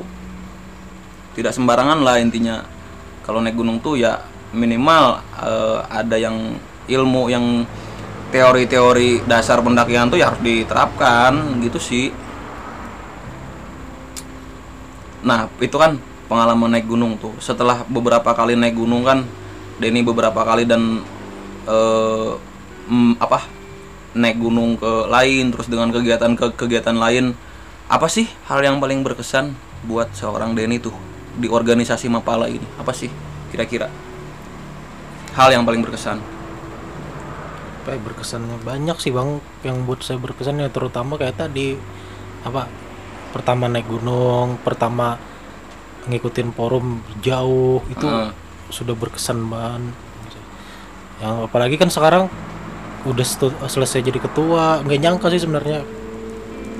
Tidak sembarangan lah intinya. Kalau naik gunung tuh ya minimal eh, ada yang ilmu yang teori-teori dasar pendakian tuh ya harus diterapkan gitu sih. Nah itu kan pengalaman naik gunung tuh. Setelah beberapa kali naik gunung kan Denny beberapa kali dan mm, apa naik gunung ke lain terus dengan kegiatan ke kegiatan lain apa sih hal yang paling berkesan buat seorang Denny tuh di organisasi Mapala ini? Apa sih kira-kira hal yang paling berkesan? Apa ya, berkesannya? Banyak sih bang yang buat saya berkesan ya terutama kayak tadi apa pertama naik gunung pertama ngikutin forum jauh itu Heeh. sudah berkesan banget. Yang apalagi kan sekarang udah selesai jadi ketua nggak nyangka sih sebenarnya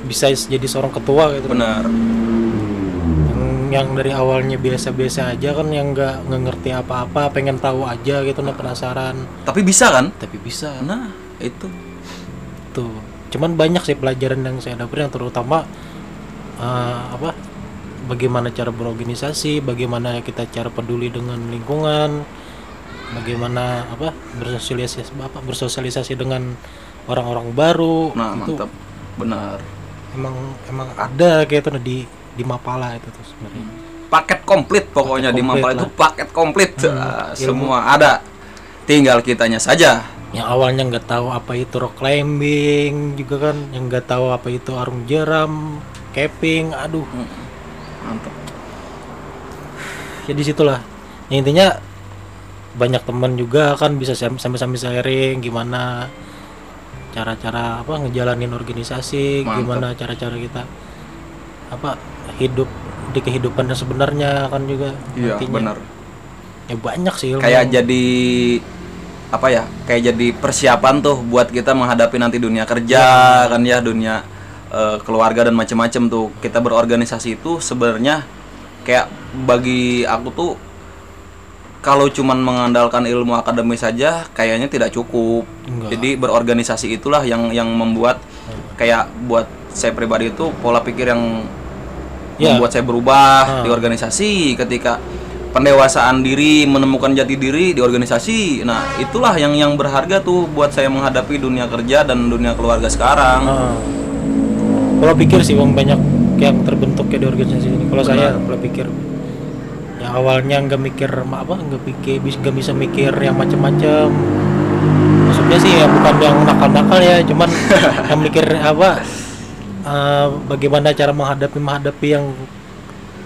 bisa jadi seorang ketua gitu. Benar. Yang, yang dari awalnya biasa-biasa aja kan yang nggak ngerti apa-apa pengen tahu aja gitu nah penasaran. Tapi bisa kan? Tapi bisa. Nah itu. Tuh. Cuman banyak sih pelajaran yang saya dapat yang terutama eh, apa bagaimana cara berorganisasi bagaimana kita cara peduli dengan lingkungan bagaimana apa bersosialisasi apa bersosialisasi dengan orang-orang baru nah itu mantap. Benar. Emang emang ada kayak itu di di Mapala itu tuh sebenarnya. Paket komplit pokoknya Paket di komplit Mapala lah. itu paket komplit. Hmm, ilmu. semua ada. Tinggal kitanya saja. Yang awalnya nggak tahu apa itu rock climbing juga kan yang nggak tahu apa itu arung jeram camping aduh. Hmm, mantap ya di situlah ya, intinya banyak teman juga kan bisa sam- sambil-sambil sharing gimana cara-cara apa ngejalanin organisasi Mantap. gimana cara-cara kita apa hidup di kehidupan yang sebenarnya kan juga iya nantinya. benar ya banyak sih ilmu kayak jadi apa ya kayak jadi persiapan tuh buat kita menghadapi nanti dunia kerja Iya. kan ya dunia eh, keluarga dan macam-macam tuh kita berorganisasi itu sebenarnya kayak bagi aku tuh kalau cuman mengandalkan ilmu akademis saja kayaknya tidak cukup Enggak. jadi berorganisasi itulah yang yang membuat kayak buat saya pribadi itu pola pikir yang Ya. membuat saya berubah Ah. di organisasi ketika pendewasaan diri menemukan jati diri di organisasi nah itulah yang yang berharga tuh buat saya menghadapi dunia kerja dan dunia keluarga sekarang Ah. Pola pikir sih bang banyak yang terbentuk ya di organisasi ini. Kalau saya pola pikir yang awalnya nggak mikir apa nggak pikir bis- nggak bisa mikir yang macam-macam. Maksudnya sih ya bukan yang nakal-nakal ya, cuman yang mikir apa eh, bagaimana cara menghadapi menghadapi yang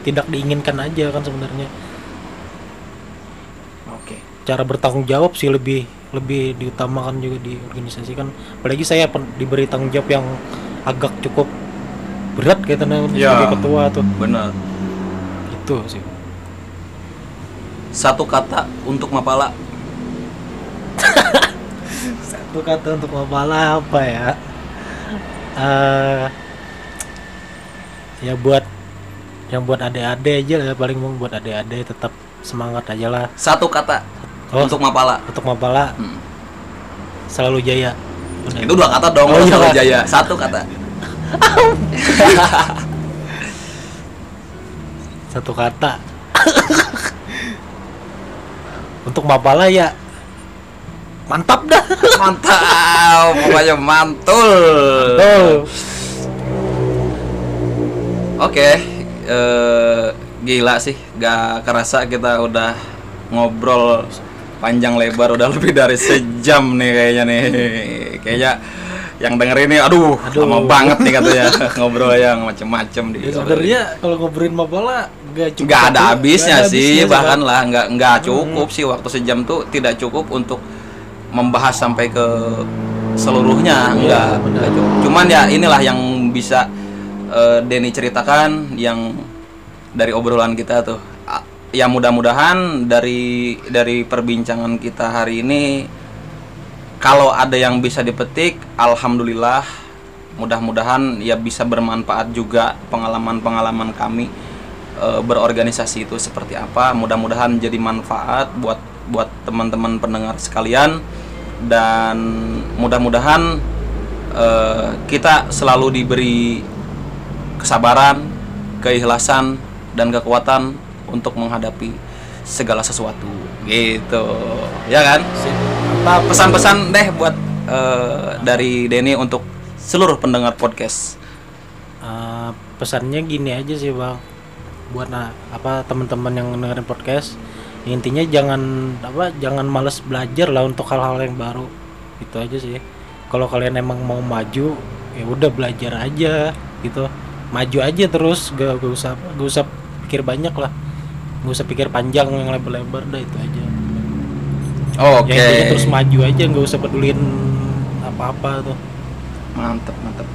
tidak diinginkan aja kan sebenarnya. oke Cara bertanggung jawab sih lebih lebih diutamakan juga di organisasi kan. Apalagi saya diberi tanggung jawab yang agak cukup berat nah, Ya. sebagai ketua tuh benar itu sih satu kata untuk Mapala satu kata untuk Mapala apa ya eh ya buat yang buat adik-adik aja lah paling mau buat adik-adik tetap semangat aja lah satu kata Oh. untuk Mapala untuk Mapala Hmm. selalu jaya Udah. itu dua kata dong Oh, iya, Pak. Jaya satu kata satu kata. Untuk Mapala ya mantap dah. Mantap pokoknya mantul. Tuh. Oke, eh, gila sih, gak kerasa kita udah ngobrol panjang lebar udah lebih dari sejam nih kayaknya nih, kayaknya yang denger ini, aduh, Aduh. lama banget nih katanya ngobrol yang macem-macem di. Ya, sebenarnya kalau ngobrolin Mapala nggak cukup nggak ada habisnya nggak sih, habisnya bahkan lah nggak nggak cukup sih waktu sejam tuh tidak cukup untuk membahas sampai ke seluruhnya Iya, enggak, benar. enggak, Cuk. cuman ya inilah yang bisa eh, Denny ceritakan yang dari obrolan kita tuh ya mudah-mudahan dari dari perbincangan kita hari ini kalau ada yang bisa dipetik alhamdulillah mudah-mudahan ya bisa bermanfaat juga pengalaman-pengalaman kami eh, berorganisasi itu seperti apa. Mudah-mudahan jadi manfaat buat buat teman-teman pendengar sekalian. Dan mudah-mudahan eh, kita selalu diberi kesabaran keikhlasan dan kekuatan untuk menghadapi segala sesuatu. Gitu. Ya kan apa pesan-pesan deh buat eh, dari Denny untuk seluruh pendengar podcast? Eh, pesannya gini aja sih bang. Buat nah, apa teman-teman yang dengerin podcast intinya jangan apa jangan males belajar lah untuk hal-hal yang baru. Itu aja sih. Kalau kalian emang mau maju ya udah belajar aja gitu. Maju aja terus gak, gak usah gak usah pikir banyak lah. Gak usah pikir panjang yang lebar-lebar dah itu aja oke ya intinya terus maju aja nggak usah pedulin apa-apa tuh. Mantep mantep.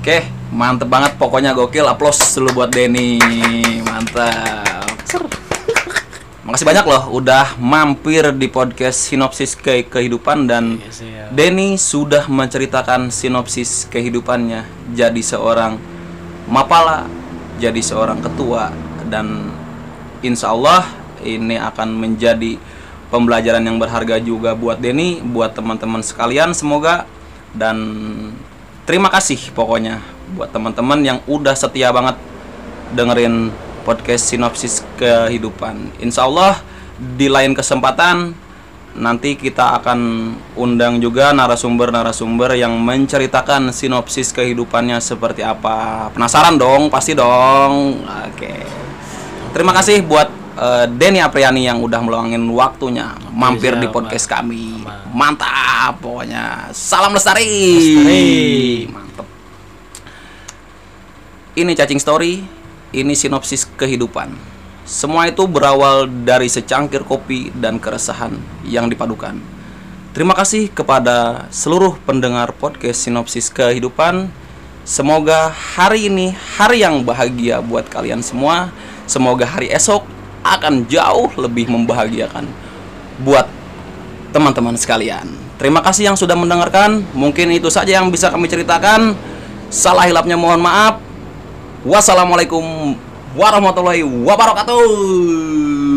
Oke mantep banget pokoknya gokil. Aplaus dulu buat Denny. Mantap. Makasih banyak loh udah mampir di podcast sinopsis ke kehidupan dan Iya ya. Denny sudah menceritakan sinopsis kehidupannya. Jadi seorang mapala jadi seorang ketua dan insya Allah ini akan menjadi pembelajaran yang berharga juga buat Denny buat teman-teman sekalian semoga. Dan terima kasih pokoknya buat teman-teman yang udah setia banget dengerin podcast sinopsis kehidupan. Insya Allah di lain kesempatan nanti kita akan undang juga narasumber-narasumber yang menceritakan sinopsis kehidupannya seperti apa. Penasaran dong? Pasti dong. Oke. Terima kasih buat eh, Denny Apriani yang udah meluangin waktunya mampir di siap, podcast kami Sama. mantap pokoknya salam lestari, Lestari. mantap ini cacing story, ini sinopsis kehidupan. Semua itu berawal dari secangkir kopi dan keresahan yang dipadukan. Terima kasih kepada seluruh pendengar podcast sinopsis kehidupan. Semoga hari ini hari yang bahagia buat kalian semua. Semoga hari esok akan jauh lebih membahagiakan buat teman-teman sekalian. Terima kasih yang sudah mendengarkan. Mungkin itu saja yang bisa kami ceritakan. Salah hilapnya mohon maaf. Wassalamualaikum warahmatullahi wabarakatuh.